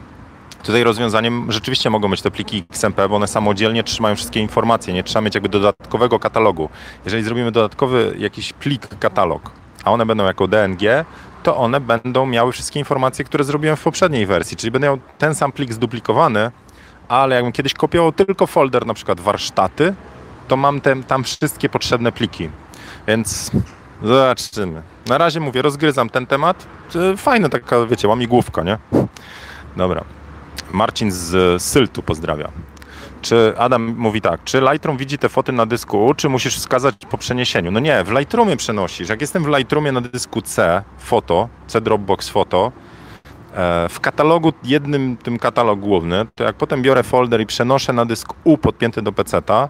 Tutaj rozwiązaniem rzeczywiście mogą być te pliki XMP, bo one samodzielnie trzymają wszystkie informacje, nie trzeba mieć jakby dodatkowego katalogu. Jeżeli zrobimy dodatkowy jakiś plik katalog, a one będą jako DNG, to one będą miały wszystkie informacje, które zrobiłem w poprzedniej wersji, czyli będę miał ten sam plik zduplikowany, ale jakbym kiedyś kopiował tylko folder, na przykład warsztaty, to mam tam wszystkie potrzebne pliki. Więc zobaczymy. Na razie mówię, rozgryzam ten temat. Fajna taka, wiecie, łamigłówka, nie? Dobra. Marcin z Syltu pozdrawia. Czy Adam mówi tak, czy Lightroom widzi te foty na dysku, czy musisz wskazać po przeniesieniu? No nie, w Lightroomie przenosisz. Jak jestem w Lightroomie na dysku C, foto, C Dropbox foto, e, w katalogu, jednym tym katalog główny, to jak potem biorę folder i przenoszę na dysk U podpięty do peceta,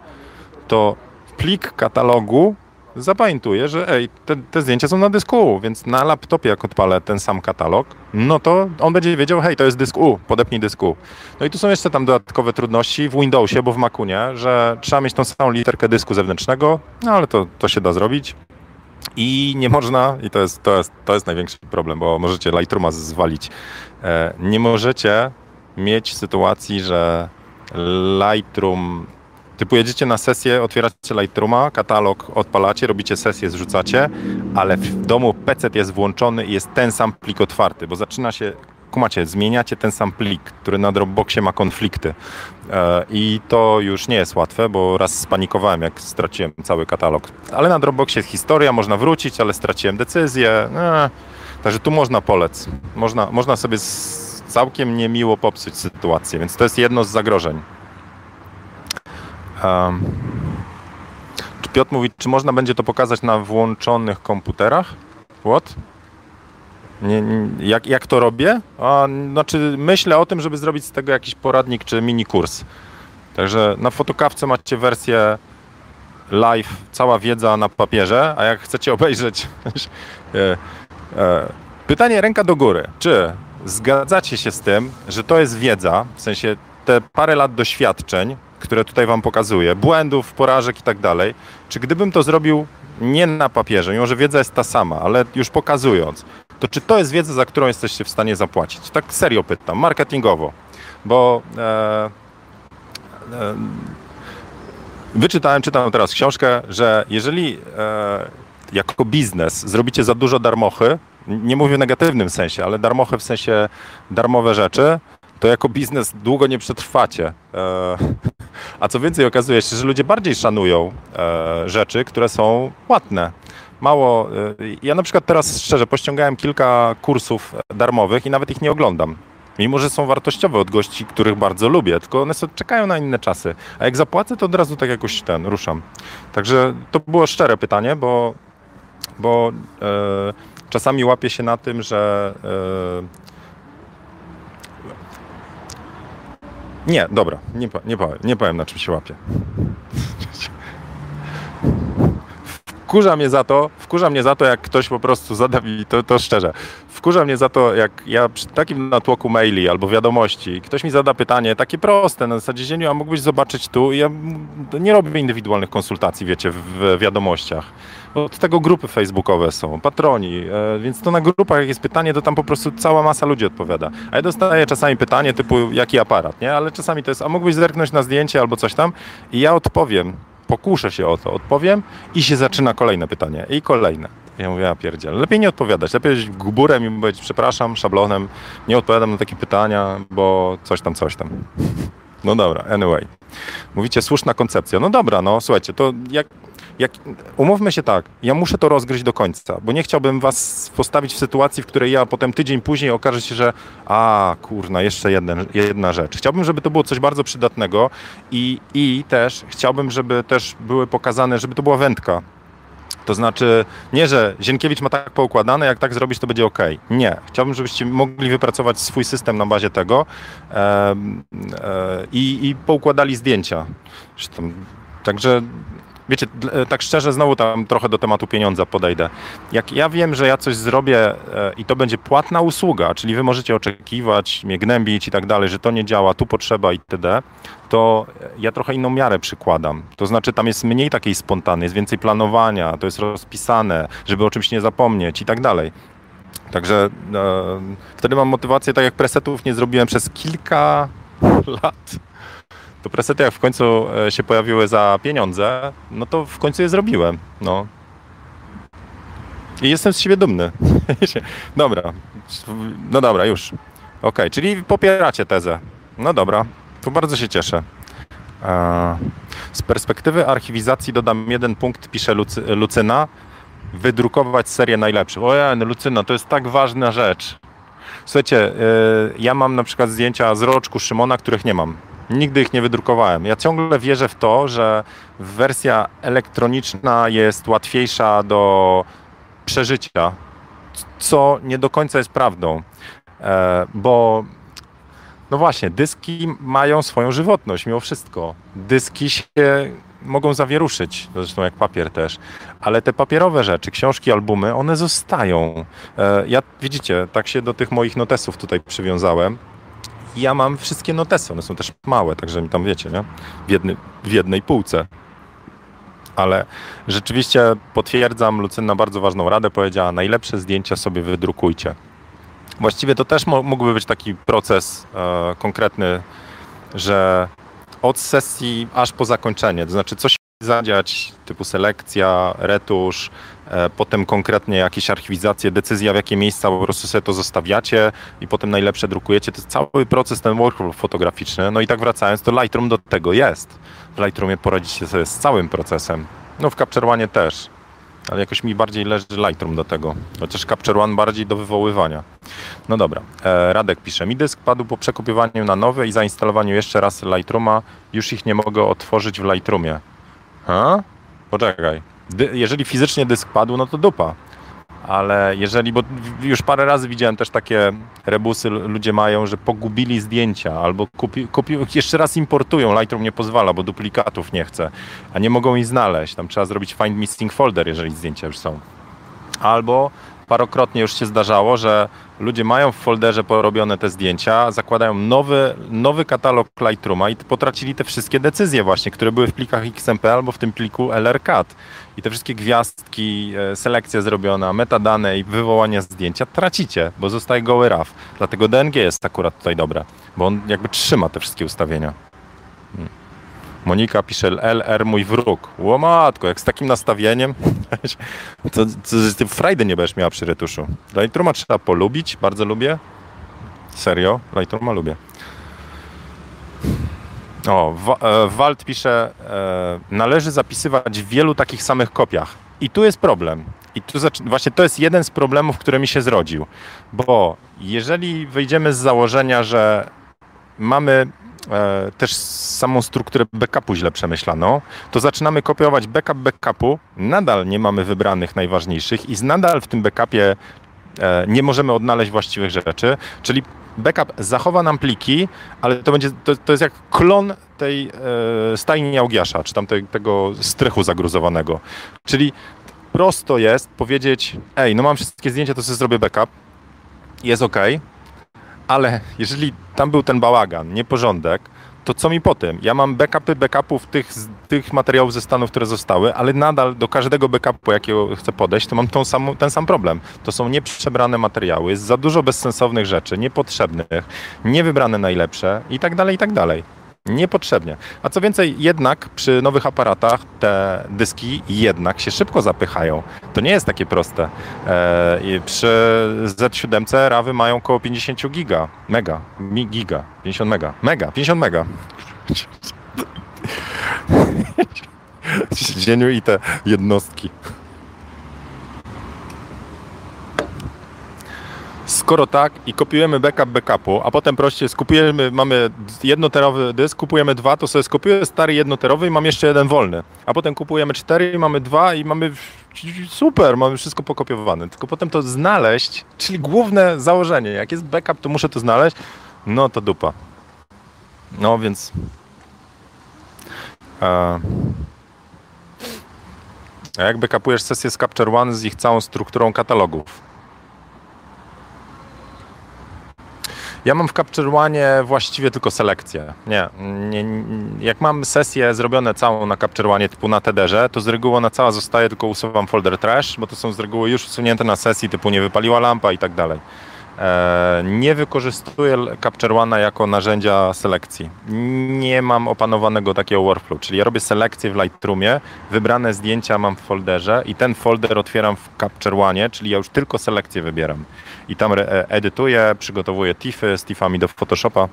to plik katalogu zapamiętuje, że ej, te, te, zdjęcia są na dysku U, więc na laptopie jak odpalę ten sam katalog, no to on będzie wiedział, hej, to jest dysk U, podepnij dysk U. No i tu są jeszcze tam dodatkowe trudności w Windowsie, bo w Macu nie, że trzeba mieć tą samą literkę dysku zewnętrznego, no ale to, to się da zrobić. I nie można, i to jest, to, jest, to jest największy problem, bo możecie Lightrooma zwalić. E, nie możecie mieć sytuacji, że Lightroom Typu jedziecie na sesję, otwieracie Lightrooma, katalog odpalacie, robicie sesję, zrzucacie, ale w domu PC jest włączony i jest ten sam plik otwarty, bo zaczyna się kumacie, zmieniacie ten sam plik, który na Dropboxie ma konflikty. E, I to już nie jest łatwe, bo raz spanikowałem, jak straciłem cały katalog. Ale na Dropboxie jest historia, można wrócić, ale straciłem decyzję. E, także tu można polec. Można, można sobie całkiem niemiło popsuć sytuację, więc to jest jedno z zagrożeń. Um, czy Piotr mówi, czy można będzie to pokazać na włączonych komputerach? What? Nie, nie, jak, jak to robię? A, znaczy myślę o tym, żeby zrobić z tego jakiś poradnik czy mini kurs. Także na fotokawce macie wersję live, cała wiedza na papierze, a jak chcecie obejrzeć [laughs] e, e, pytanie ręka do góry. Czy zgadzacie się z tym, że to jest wiedza, w sensie te parę lat doświadczeń, które tutaj Wam pokazuję, błędów, porażek i tak dalej, czy gdybym to zrobił nie na papierze, mimo że wiedza jest ta sama, ale już pokazując, to czy to jest wiedza, za którą jesteście w stanie zapłacić? Tak serio pytam, marketingowo. bo e, e, wyczytałem, czytam teraz książkę, że jeżeli e, jako biznes zrobicie za dużo darmochy, nie mówię w negatywnym sensie, ale darmochy w sensie darmowe rzeczy, to jako biznes długo nie przetrwacie. E, [laughs] a co więcej, okazuje się, że ludzie bardziej szanują e, rzeczy, które są płatne. Mało. E, ja na przykład teraz szczerze pościągałem kilka kursów darmowych i nawet ich nie oglądam. Mimo, że są wartościowe od gości, których bardzo lubię, tylko one sobie czekają na inne czasy. A jak zapłacę, to od razu tak jakoś ten ruszam. Także to było szczere pytanie, bo, bo e, czasami łapię się na tym, że Nie, dobra, nie, nie, nie powiem na czym się łapię. Wkurza mnie za to, wkurza mnie za to, jak ktoś po prostu zada mi, to, to szczerze, wkurza mnie za to, jak ja przy takim natłoku maili albo wiadomości, ktoś mi zada pytanie, takie proste, na zasadzie Zieniu, a mógłbyś zobaczyć tu ja nie robię indywidualnych konsultacji, wiecie, w wiadomościach. Od tego grupy facebookowe są, patroni, e, więc to na grupach jak jest pytanie, to tam po prostu cała masa ludzi odpowiada. A ja dostaję czasami pytanie typu, jaki aparat, nie? Ale czasami to jest, a mógłbyś zerknąć na zdjęcie albo coś tam i ja odpowiem, pokuszę się o to, odpowiem i się zaczyna kolejne pytanie i kolejne. Ja mówię, ja pierdziel. Lepiej nie odpowiadać. Lepiej być gburem i powiedzieć, przepraszam, szablonem, nie odpowiadam na takie pytania, bo coś tam, coś tam. No dobra, anyway. Mówicie, słuszna koncepcja. No dobra, no słuchajcie, to jak, jak, umówmy się tak, ja muszę to rozgryźć do końca, bo nie chciałbym was postawić w sytuacji, w której ja potem tydzień później okaże się, że a kurna, jeszcze jeden, jedna rzecz. Chciałbym, żeby to było coś bardzo przydatnego i, i też chciałbym, żeby też były pokazane, żeby to była wędka, to znaczy, nie, że Zienkiewicz ma tak poukładane, jak tak zrobisz, to będzie ok. Nie. Chciałbym, żebyście mogli wypracować swój system na bazie tego e, e, i, i poukładali zdjęcia. Także wiecie, e, tak szczerze, znowu tam trochę do tematu pieniądza podejdę. Jak ja wiem, że ja coś zrobię e, i to będzie płatna usługa, czyli wy możecie oczekiwać, mnie gnębić i tak dalej, że to nie działa, tu potrzeba itd., to ja trochę inną miarę przykładam. To znaczy tam jest mniej takiej spontany, jest więcej planowania, to jest rozpisane, żeby o czymś nie zapomnieć i tak dalej. Także e, wtedy mam motywację, tak jak presetów nie zrobiłem przez kilka [laughs] lat, to presety jak w końcu e, się pojawiły za pieniądze, no to w końcu je zrobiłem. No. I jestem z siebie dumny. [laughs] dobra. No dobra, już. Ok, czyli popieracie tezę. No dobra, to bardzo się cieszę. Z perspektywy archiwizacji dodam jeden punkt, pisze Lucy, Lucyna. Wydrukować serię najlepszych. Ojej, no Lucyna, to jest tak ważna rzecz. Słuchajcie, e, ja mam na przykład zdjęcia z roczku Szymona, których nie mam. Nigdy ich nie wydrukowałem. Ja ciągle wierzę w to, że wersja elektroniczna jest łatwiejsza do przeżycia, co nie do końca jest prawdą, e, bo no właśnie, dyski mają swoją żywotność mimo wszystko. Dyski się mogą zawieruszyć, zresztą jak papier też, ale te papierowe rzeczy, książki, albumy, one zostają. E, ja, widzicie, tak się do tych moich notesów tutaj przywiązałem ja mam wszystkie notesy, one są też małe, także mi tam wiecie, nie? W, jedny, w jednej półce. Ale rzeczywiście potwierdzam, Lucyna bardzo ważną radę powiedziała, najlepsze zdjęcia sobie wydrukujcie. Właściwie to też mógłby być taki proces e, konkretny, że od sesji aż po zakończenie, to znaczy coś zadziać, typu selekcja, retusz, e, potem konkretnie jakieś archiwizacje, decyzja w jakie miejsca po prostu sobie to zostawiacie i potem najlepsze drukujecie. To jest cały proces, ten workflow fotograficzny. No i tak wracając, to Lightroom do tego jest. W Lightroomie poradzicie sobie z całym procesem. No w Capture One też, ale jakoś mi bardziej leży Lightroom do tego. Chociaż Capture One bardziej do wywoływania. No dobra, e, Radek pisze, mi dysk padł po przekupiowaniu na nowy i zainstalowaniu jeszcze raz Lightrooma. Już ich nie mogę otworzyć w Lightroomie. A? Poczekaj. Dy jeżeli fizycznie dysk padł, no to dupa. Ale jeżeli, bo już parę razy widziałem też takie rebusy ludzie mają, że pogubili zdjęcia albo kupi, kupi, jeszcze raz importują, Lightroom nie pozwala, bo duplikatów nie chce, a nie mogą ich znaleźć. Tam trzeba zrobić find missing folder, jeżeli zdjęcia już są. Albo parokrotnie już się zdarzało, że ludzie mają w folderze porobione te zdjęcia, zakładają nowy, nowy katalog Lightrooma i potracili te wszystkie decyzje właśnie, które były w plikach XMP albo w tym pliku LRCAT. I te wszystkie gwiazdki, e, selekcja zrobiona, metadane i wywołanie zdjęcia tracicie, bo zostaje goły RAW. Dlatego DNG jest akurat tutaj dobre, bo on jakby trzyma te wszystkie ustawienia. Hmm. Monika pisze LR mój wróg. Łomatko, jak z takim nastawieniem, [laughs] to, to, ty frajdy nie będziesz miała przy retuszu. Lightrooma trzeba polubić, bardzo lubię. Serio, Lightrooma lubię. O, e, Walt pisze, e, należy zapisywać w wielu takich samych kopiach. I tu jest problem. I tu właśnie to jest jeden z problemów, który mi się zrodził. Bo jeżeli wyjdziemy z założenia, że mamy też samą strukturę backupu źle przemyślaną, to zaczynamy kopiować backup backupu, nadal nie mamy wybranych najważniejszych i nadal w tym backupie e, nie możemy odnaleźć właściwych rzeczy, czyli backup zachowa nam pliki, ale to będzie, to, to jest jak klon tej e, stajni Augiasza, czy tam te, tego strychu zagruzowanego. Czyli prosto jest powiedzieć, ej, no mam wszystkie zdjęcia, to sobie zrobię backup, jest ok, ale jeżeli tam był ten bałagan, nieporządek, to co mi po tym? Ja mam backupy backupów tych, tych materiałów ze Stanów, które zostały, ale nadal do każdego backupu, jakiego chcę podejść, to mam tą samą, ten sam problem. To są nieprzebrane materiały, jest za dużo bezsensownych rzeczy, niepotrzebnych, niewybrane najlepsze i tak dalej, i tak dalej. Niepotrzebnie. A co więcej, jednak przy nowych aparatach te dyski jednak się szybko zapychają. To nie jest takie proste. E, przy Z7 rawy mają około 50 giga, mega, mi, giga, 50 mega, mega, 50 mega. [laughs] Dzieniu i te jednostki. Skoro tak i kopiujemy backup backupu, a potem prościej skupujemy, mamy jednoterowy dysk, kupujemy dwa, to sobie skopiuję stary jednoterowy i mam jeszcze jeden wolny. A potem kupujemy cztery i mamy dwa i mamy super, mamy wszystko pokopiowane. Tylko potem to znaleźć, czyli główne założenie, jak jest backup, to muszę to znaleźć, no to dupa. No więc... A jak backupujesz sesję z Capture One z ich całą strukturą katalogów? Ja mam w Capture One właściwie tylko selekcję. Nie, nie, jak mam sesję zrobione całą na Capture One typu na Tederze, to z reguły ona cała zostaje, tylko usuwam folder trash, bo to są z reguły już usunięte na sesji typu nie wypaliła lampa i tak dalej. E, nie wykorzystuję Capture One jako narzędzia selekcji. Nie mam opanowanego takiego workflow, czyli ja robię selekcję w Lightroomie, wybrane zdjęcia mam w folderze i ten folder otwieram w Capture One, czyli ja już tylko selekcję wybieram. I tam e, edytuję, przygotowuję TIFy z TIFami do Photoshopa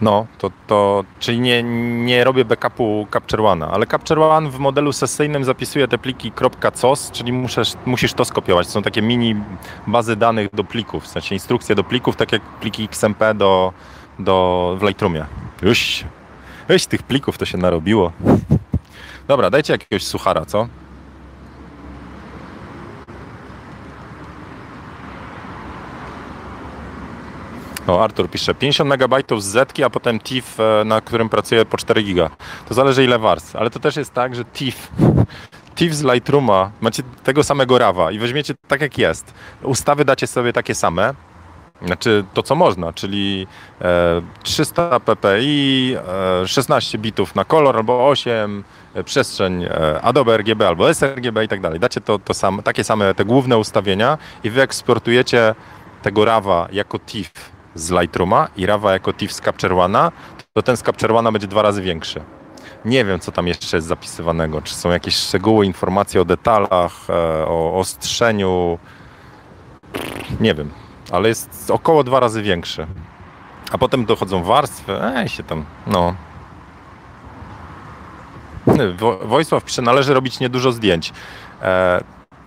no, to, to czyli nie, nie robię backupu Capture One, ale Capture One w modelu sesyjnym zapisuje te pliki .cos, czyli musisz, musisz to skopiować. Są takie mini bazy danych do plików, w sensie instrukcje do plików, tak jak pliki XMP do, do, w Lightroomie. Już, już tych plików to się narobiło. Dobra, dajcie jakiegoś suchara, co? O, Artur pisze, 50 MB z Zetki, a potem TIFF, e, na którym pracuję po 4 giga. To zależy ile warstw, ale to też jest tak, że TIFF, TIFF z Lightrooma, macie tego samego rawa i weźmiecie tak jak jest. Ustawy dacie sobie takie same, znaczy to co można, czyli e, 300 ppi, e, 16 bitów na kolor albo 8, e, przestrzeń e, Adobe RGB albo sRGB i tak dalej. Dacie to, to sam, takie same te główne ustawienia i wy eksportujecie tego rawa jako TIFF z Lightrooma i Rawa jako TIFF z Capture One'a, to ten z Capture One'a będzie dwa razy większy. Nie wiem, co tam jeszcze jest zapisywanego. Czy są jakieś szczegóły, informacje o detalach, e, o ostrzeniu. Nie wiem, ale jest około dwa razy większy. A potem dochodzą warstwy, ej się tam, no. Wojsław pisze, należy robić niedużo zdjęć. E,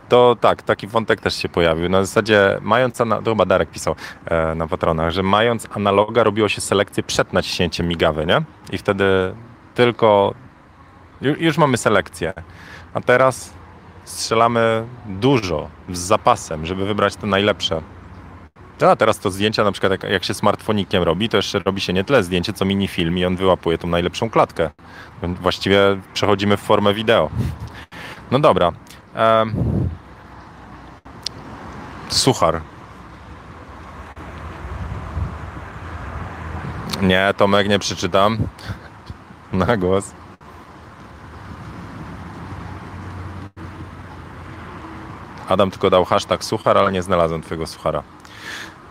to tak, taki wątek też się pojawił. Na zasadzie, mając, to chyba Darek pisał e, na patronach, że mając analoga robiło się selekcję przed naciśnięciem migawy, nie? I wtedy tylko, już, już mamy selekcję. A teraz strzelamy dużo, z zapasem, żeby wybrać te najlepsze. A teraz to zdjęcia, na przykład jak, jak, się smartfonikiem robi, to jeszcze robi się nie tyle zdjęcie, co mini film i on wyłapuje tą najlepszą klatkę. Właściwie przechodzimy w formę wideo. No dobra. Suchar. Nie, Tomek, nie przeczytam. [laughs] Na głos. Adam tylko dał hashtag suchar, ale nie znalazłem twojego suchara.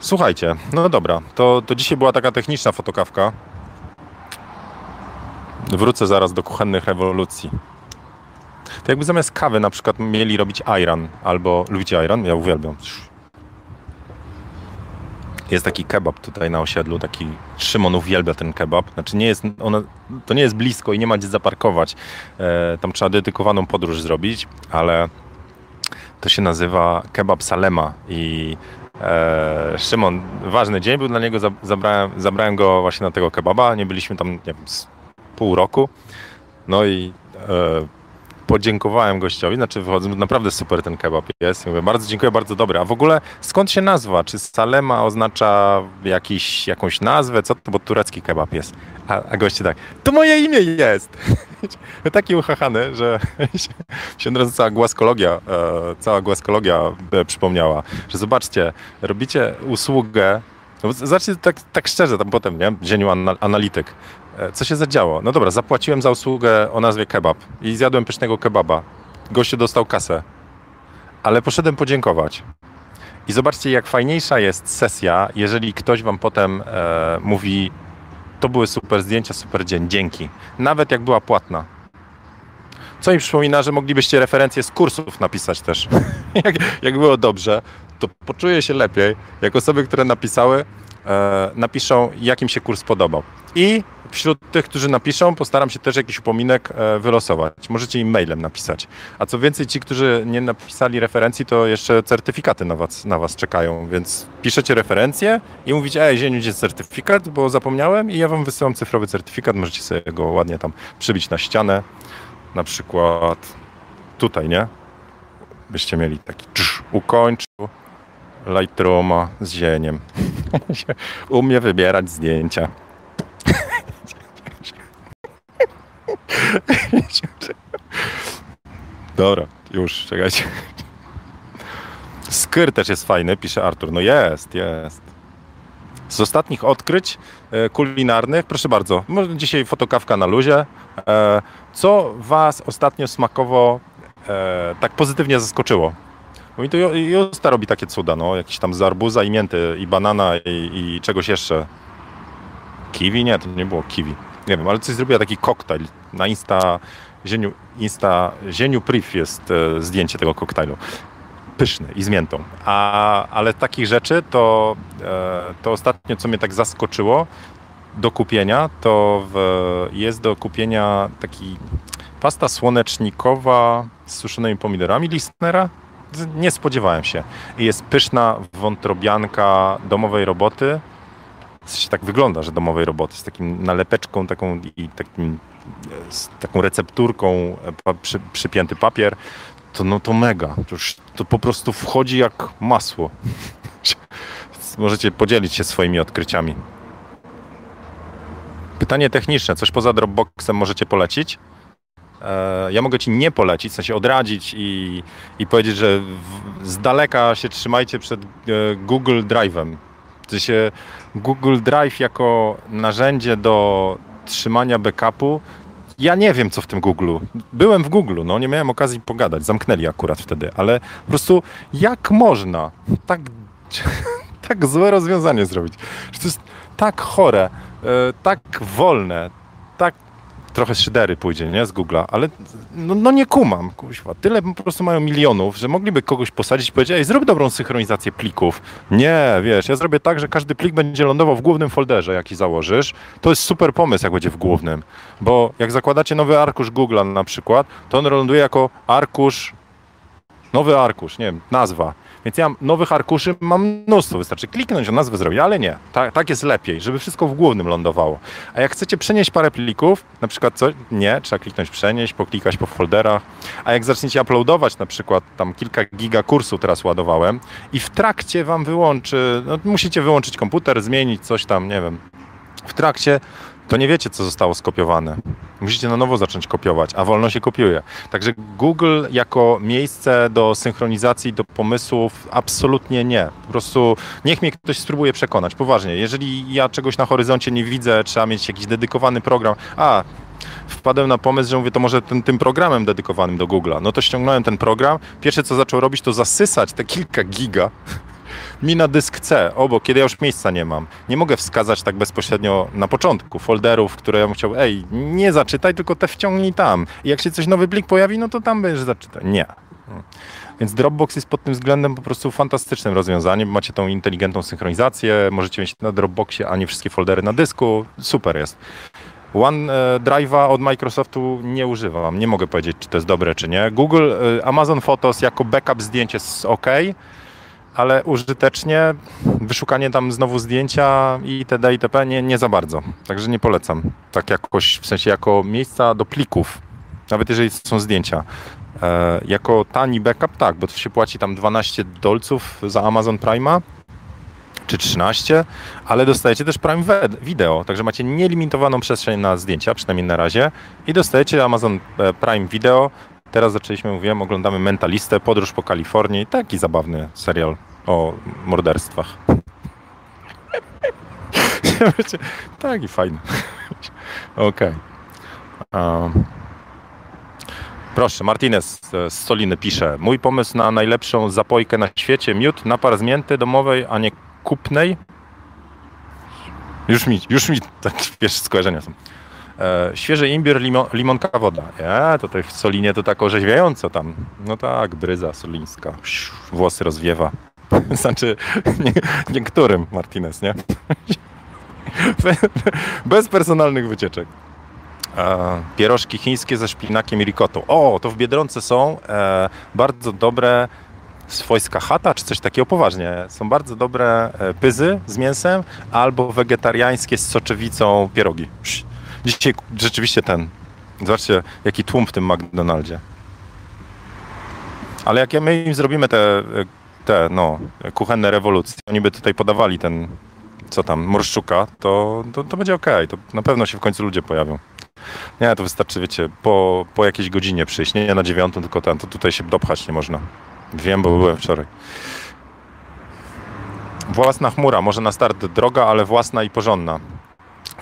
Słuchajcie, no dobra, to, to dzisiaj była taka techniczna fotokawka. Wrócę zaraz do kuchennych rewolucji. To jakby zamiast kawy na przykład mieli robić ayran, albo lubicie ayran? Ja uwielbiam. Jest taki kebab tutaj na osiedlu, taki Szymon uwielbia ten kebab. Znaczy nie jest, ona, to nie jest blisko i nie ma gdzie zaparkować. E, tam trzeba dedykowaną podróż zrobić, ale to się nazywa kebab Salema i e, Szymon, ważny dzień był dla niego, zabrałem, zabrałem go właśnie na tego kebaba, nie byliśmy tam nie wiem, pół roku, no i e, podziękowałem gościowi, znaczy wychodzę, naprawdę super ten kebab jest. Mówię, bardzo dziękuję, bardzo dobry. A w ogóle skąd się nazwa? Czy Salema oznacza jakiś, jakąś nazwę? Co to? Bo turecki kebab jest. A, a goście tak, to moje imię jest! [laughs] Taki uchachany, że [laughs] się od razu cała głaskologia, e, cała głaskologia e, przypomniała, że zobaczcie, robicie usługę, no, zacznijcie tak, tak szczerze, tam potem, nie? Dzieniu analityk. E, co się zadziało? No dobra, zapłaciłem za usługę o nazwie kebab i zjadłem pysznego kebaba. Gościu dostał kasę, ale poszedłem podziękować. I zobaczcie, jak fajniejsza jest sesja, jeżeli ktoś wam potem e, mówi: To były super zdjęcia, super dzień, dzięki. Nawet jak była płatna. Co mi przypomina, że moglibyście referencje z kursów napisać też. [laughs] jak, jak było dobrze, to poczuję się lepiej, jak osoby, które napisały, napiszą, jak im się kurs podobał. I wśród tych, którzy napiszą, postaram się też jakiś upominek e, wylosować. Możecie im mailem napisać. A co więcej, ci, którzy nie napisali referencji, to jeszcze certyfikaty na was, na was czekają, więc piszecie referencję i mówicie, ej, Zieniu, gdzie certyfikat, bo zapomniałem i ja wam wysyłam cyfrowy certyfikat, możecie sobie go ładnie tam przybić na ścianę, na przykład tutaj, nie? Byście mieli taki cz, ukończył Lightrooma z zieniem. [laughs] Umie wybierać zdjęcia. Dobra, już, czekajcie. Skyr też jest fajny, pisze Artur. No jest, jest. Z ostatnich odkryć e, kulinarnych, proszę bardzo, dzisiaj fotokawka na luzie. E, co Was ostatnio smakowo e, tak pozytywnie zaskoczyło? Bo mi to Justa robi takie cuda, no, jakieś tam z arbuza i mięty i banana i, i czegoś jeszcze. Kiwi? Nie, to nie było kiwi. Nie wiem, ale coś zrobiła taki koktajl. Na Insta Zieniu, Insta, Zieniu Priv jest e, zdjęcie tego koktajlu. Pyszny i z miętą. A, ale takich rzeczy to, e, to ostatnio, co mnie tak zaskoczyło do kupienia, to w, jest do kupienia taki pasta słonecznikowa z suszonymi pomidorami Listnera. Nie spodziewałem się. I jest pyszna wątrobianka domowej roboty tak wygląda, że domowej roboty, z takim nalepeczką taką i takim, z taką recepturką, e, przy, przypięty papier, to no to mega. To, już, to po prostu wchodzi jak masło. [laughs] Możecie podzielić się swoimi odkryciami. Pytanie techniczne. Coś poza Dropboxem możecie polecić? E, ja mogę ci nie polecić, w sensie odradzić i, i powiedzieć, że w, z daleka się trzymajcie przed e, Google Drive'em. W sensie Google Drive jako narzędzie do trzymania backupu. Ja nie wiem, co w tym Google. Byłem w Google, no nie miałem okazji pogadać, zamknęli akurat wtedy, ale po prostu jak można tak, [laughs] tak złe rozwiązanie zrobić? To jest tak chore, e, tak wolne, tak trochę szydery pójdzie, nie, z Google'a, ale no, no, nie kumam, kuźwa. Tyle po prostu mają milionów, że mogliby kogoś posadzić i powiedzieć, ej, zrób dobrą synchronizację plików. Nie, wiesz, ja zrobię tak, że każdy plik będzie lądował w głównym folderze, jaki założysz. To jest super pomysł, jak będzie w głównym, bo jak zakładacie nowy arkusz Google'a na przykład, to on ląduje jako arkusz, nowy arkusz, nie wiem, nazwa więc ja nowych arkuszy mam mnóstwo, wystarczy kliknąć, o nazwę zrobić, ale nie, tak, tak jest lepiej, żeby wszystko w głównym lądowało. A jak chcecie przenieść parę plików, na przykład co, nie, trzeba kliknąć przenieść, poklikać po folderach, a jak zaczniecie uploadować na przykład tam kilka giga kursu teraz ładowałem i w trakcie wam wyłączy, no, musicie wyłączyć komputer, zmienić coś tam, nie wiem, w trakcie to nie wiecie, co zostało skopiowane. Musicie na nowo zacząć kopiować, a wolno się kopiuje. Także Google jako miejsce do synchronizacji, do pomysłów, absolutnie nie. Po prostu niech mnie ktoś spróbuje przekonać. Poważnie, jeżeli ja czegoś na horyzoncie nie widzę, trzeba mieć jakiś dedykowany program. A, wpadłem na pomysł, że mówię, to może tym, tym programem dedykowanym do Google'a. No to ściągnąłem ten program. Pierwsze, co zaczął robić, to zasysać te kilka giga mi na dysk C, obok, kiedy ja już miejsca nie mam. Nie mogę wskazać tak bezpośrednio na początku folderów, które ja bym chciał, ej, nie zaczytaj, tylko te wciągnij tam. I jak się coś nowy plik pojawi, no to tam będziesz zaczytać. Nie. Więc Dropbox jest pod tym względem po prostu fantastycznym rozwiązaniem. Macie tą inteligentną synchronizację, możecie mieć na Dropboxie, a nie wszystkie foldery na dysku. Super jest. OneDrive'a od Microsoftu nie używam. Nie mogę powiedzieć, czy to jest dobre, czy nie. Google, e, Amazon Photos jako backup zdjęć jest ok, ale użytecznie wyszukanie tam znowu zdjęcia itd. itp. Nie, nie za bardzo. Także nie polecam. Tak jakoś, w sensie jako miejsca do plików, nawet jeżeli są zdjęcia. E, jako tani backup tak, bo to się płaci tam 12 dolców za Amazon Prime'a czy 13, ale dostajecie też Prime Video, także macie nielimitowaną przestrzeń na zdjęcia, przynajmniej na razie i dostajecie Amazon e, Prime Video. Teraz zaczęliśmy, mówiłem, oglądamy Mentalistę, Podróż po Kalifornii, taki zabawny serial o morderstwach. [laughs] tak i fajny. [laughs] Okej. Okay. Proszę, Martinez z Soliny pisze. Mój pomysł na najlepszą zapojkę na świecie. Miód, napar z mięty domowej, a nie kupnej. Już mi, już mi [laughs] tak pierwsze skojarzenia są. E, świeży imbir, limon, limonka, woda. Ja, tutaj w Solinie to tak orzeźwiająco tam. No tak, bryza solińska. Włosy rozwiewa. [laughs] Znaczy, nie, niektórym Martinez, nie? [laughs] Bez personalnych wycieczek. E, pierożki chińskie ze szpinakiem i rikotą. O, to w Biedronce są e, bardzo dobre swojska chata, czy coś takiego, poważnie. Są bardzo dobre e, pyzy z mięsem albo wegetariańskie z soczewicą pierogi. Dzisiaj rzeczywiście ten, zobaczcie jaki tłum w tym McDonaldzie. Ale jak my im zrobimy te, te no, kuchenne rewolucje, oni by tutaj podawali ten, co tam, morszczuka, to, to, to będzie ok. To na pewno się w końcu ludzie pojawią. Nie, to wystarczy, wiecie, po, po jakiejś godzinie przyjść. Nie na dziewiątą, tylko ten, to tutaj się dopchać nie można. Wiem, bo byłem wczoraj. Własna chmura, może na start droga, ale własna i porządna.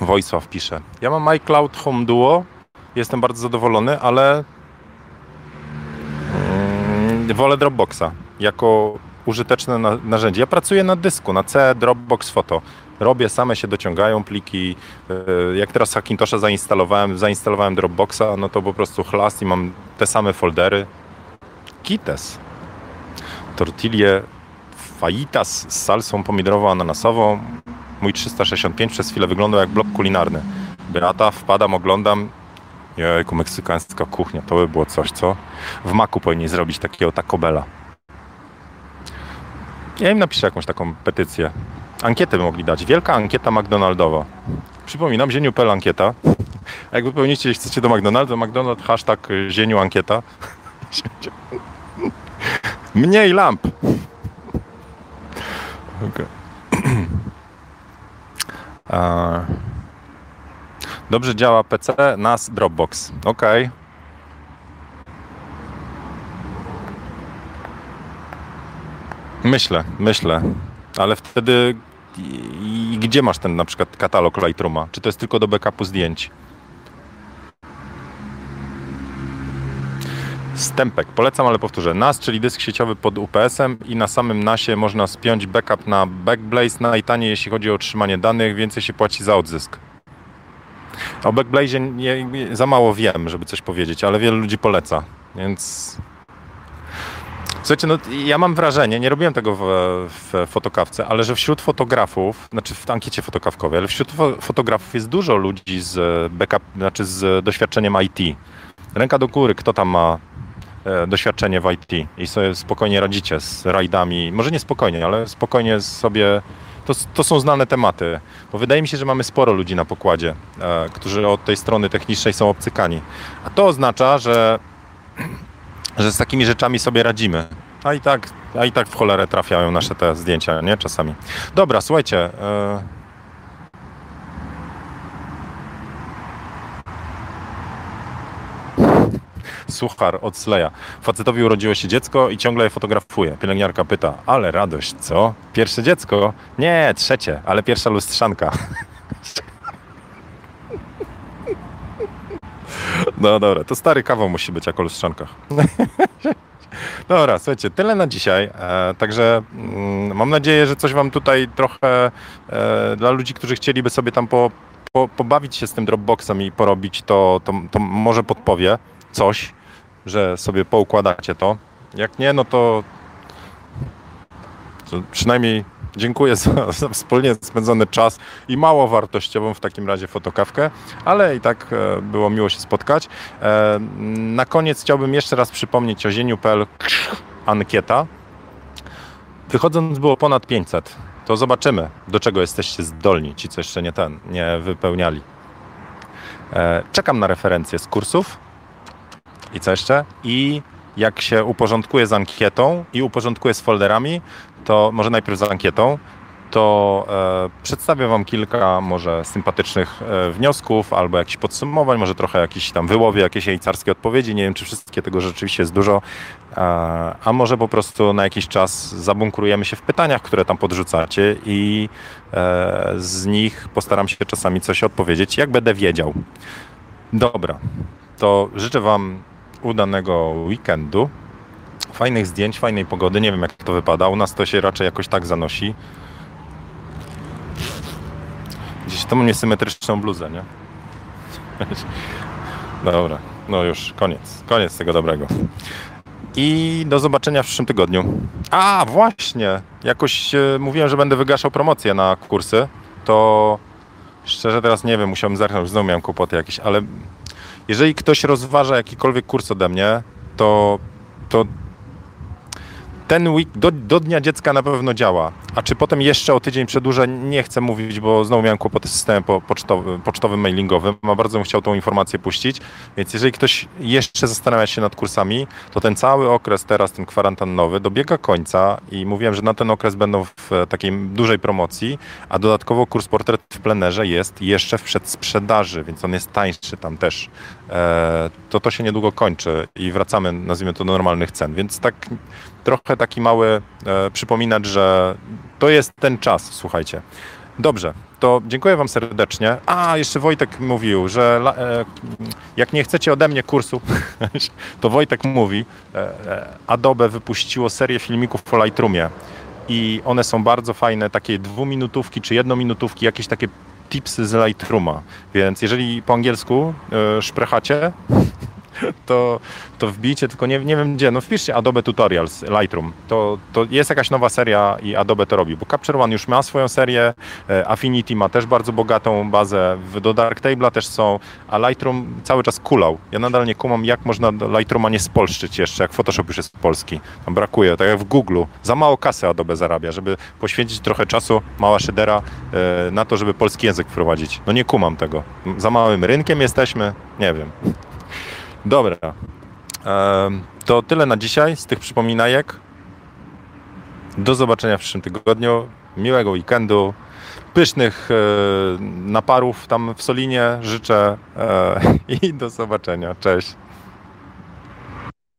Wojsław pisze. Ja mam iCloud Home Duo. Jestem bardzo zadowolony, ale mm, wolę Dropboxa jako użyteczne narzędzie. Ja pracuję na dysku, na C, Dropbox Photo. Robię, same się dociągają pliki. E, jak teraz Hackintosha zainstalowałem, zainstalowałem Dropboxa, no to po prostu chlas i mam te same foldery. Kites. Tortille fajitas z salsą pomidorowo-ananasową. Mój 365 przez chwilę wyglądał jak blok kulinarny. Beata, wpadam, oglądam. Jejku, meksykańska kuchnia, to by było coś, co? W maku powinni zrobić takiego Taco Bella. Ja im napiszę jakąś taką petycję. Ankietę by mogli dać. Wielka ankieta McDonaldowa. Przypominam, Zieniu Pel ankieta. Jakby pełnicie, chcecie do McDonalda, McDonald hashtag Zieniu ankieta. [laughs] Mniej lamp. Okay. [clears throat] Dobrze działa PC, NAS, Dropbox. Ok. Myślę, myślę. Ale wtedy i, gdzie masz ten na przykład katalog Lightrooma? Czy to jest tylko do backupu zdjęć? Stępek. Polecam, ale powtórzę. NAS, czyli dysk sieciowy pod UPS-em i na samym NASie można spiąć backup na Backblaze najtaniej, jeśli chodzi o utrzymanie danych, więcej się płaci za odzysk. O Backblaze nie, za mało wiem, żeby coś powiedzieć, ale wielu ludzi poleca, więc... Słuchajcie, no ja mam wrażenie, nie robiłem tego w, w fotokawce, ale że wśród fotografów, znaczy w ankiecie fotokawkowej, ale wśród fotografów jest dużo ludzi z backup, znaczy z doświadczeniem IT. Ręka do góry, kto tam ma E, doświadczenie w IT i sobie spokojnie radzicie z rajdami. Może nie spokojnie, ale spokojnie sobie. To, to są znane tematy, bo wydaje mi się, że mamy sporo ludzi na pokładzie, e, którzy od tej strony technicznej są obcykani. A to oznacza, że, że z takimi rzeczami sobie radzimy. A i tak, a i tak w cholerę trafiają nasze te zdjęcia, nie? Czasami. Dobra, słuchajcie. Y suchar od Sleja. Facetowi urodziło się dziecko i ciągle je fotografuje. Pielęgniarka pyta, ale radość, co? Pierwsze dziecko? Nie, trzecie, ale pierwsza lustrzanka. [laughs] No dobra, to stary kawał musi być jako lustrzanka. [laughs] Dobra, słuchajcie, tyle na dzisiaj. E, także mm, mam nadzieję, że coś Wam tutaj trochę e, dla ludzi, którzy chcieliby sobie tam po, po, pobawić się z tym Dropboxem i porobić, to, to, to może podpowie coś, że sobie poukładacie to. Jak nie, no to, to przynajmniej Dziękuję za, [laughs] za, wspólnie spędzony czas i mało wartościową w takim razie fotokawkę, ale i tak e, było miło się spotkać. E, na koniec chciałbym jeszcze raz przypomnieć o zieniu.pl [sniffs] ankieta. Wychodząc było ponad 500. To zobaczymy, do czego jesteście zdolni, ci co jeszcze nie ten, nie wypełniali. E, czekam na referencje z kursów i co jeszcze? I jak się uporządkuje z ankietą i uporządkuje z folderami, to może najpierw z ankietą, to e, przedstawię Wam kilka może sympatycznych e, wniosków albo jakichś podsumowań, może trochę jakiś tam wyłowie, jakieś jajcarskie odpowiedzi. Nie wiem, czy wszystkie tego rzeczywiście jest dużo, e, a może po prostu na jakiś czas zabunkrujemy się w pytaniach, które tam podrzucacie i e, z nich postaram się czasami coś odpowiedzieć, jak będę wiedział. Dobra, to życzę Wam udanego weekendu fajnych zdjęć, fajnej pogody. Nie wiem, jak to wypada. U nas to się raczej jakoś tak zanosi. Gdzieś to mam niesymetryczną bluzę, nie? [laughs] Dobra, no już koniec. Koniec tego dobrego. I do zobaczenia w przyszłym tygodniu. A, właśnie! Jakoś e, mówiłem, że będę wygaszał promocję na kursy. To szczerze teraz nie wiem, musiałem zerknąć, znowu miałem kłopoty jakieś, ale jeżeli ktoś rozważa jakikolwiek kurs ode mnie, to, to ten week do, do, Dnia Dziecka na pewno działa. A czy potem jeszcze o tydzień przedłużę, nie chcę mówić, bo znowu miałem kłopoty z systemem pocztowym, pocztowym mailingowym, a bardzo bym chciał tą informację puścić. Więc jeżeli ktoś jeszcze zastanawia się nad kursami, to ten cały okres teraz, ten kwarantannowy, dobiega końca i mówiłem, że na ten okres będą w takiej dużej promocji, a dodatkowo kurs portret w plenerze jest jeszcze w przedsprzedaży, więc on jest tańszy tam też. E, to to się niedługo kończy i wracamy, nazwijmy to, do normalnych cen. Więc tak trochę taki mały e, że to jest ten czas, słuchajcie. Dobrze, to dziękuję Wam serdecznie. A, jeszcze Wojtek mówił, że e, jak nie chcecie ode mnie kursu, [laughs] to Wojtek mówi, e, e, Adobe wypuściło serię filmików po Lightroomie i one są bardzo fajne, takie dwuminutówki czy jednominutówki, jakieś takie tipsy z Lightrooma. Więc jeżeli po angielsku e, szprechacie, [laughs] to, to wbijcie, tylko nie, nie wiem gdzie, no wpiszcie Adobe Tutorials, Lightroom. To, to jest jakaś nowa seria i Adobe to robi, bo Capture One już ma swoją serię, e, Affinity ma też bardzo bogatą bazę, do Darktable'a też są, a Lightroom cały czas kulał. Ja nadal nie kumam, jak można Lightrooma nie spolszczyć jeszcze, jak Photoshop już jest polski. Tam brakuje, tak jak w Google. Za mało kasy Adobe zarabia, żeby poświęcić trochę czasu, mała szydera, e, na to, żeby polski język wprowadzić. No nie kumam tego. Za małym rynkiem jesteśmy, nie wiem. Dobra. To tyle na dzisiaj z tych przypominajek. Do zobaczenia w przyszłym tygodniu. Miłego weekendu. Pysznych e, naparów tam w Solinie życzę e, [laughs] i do zobaczenia. Cześć.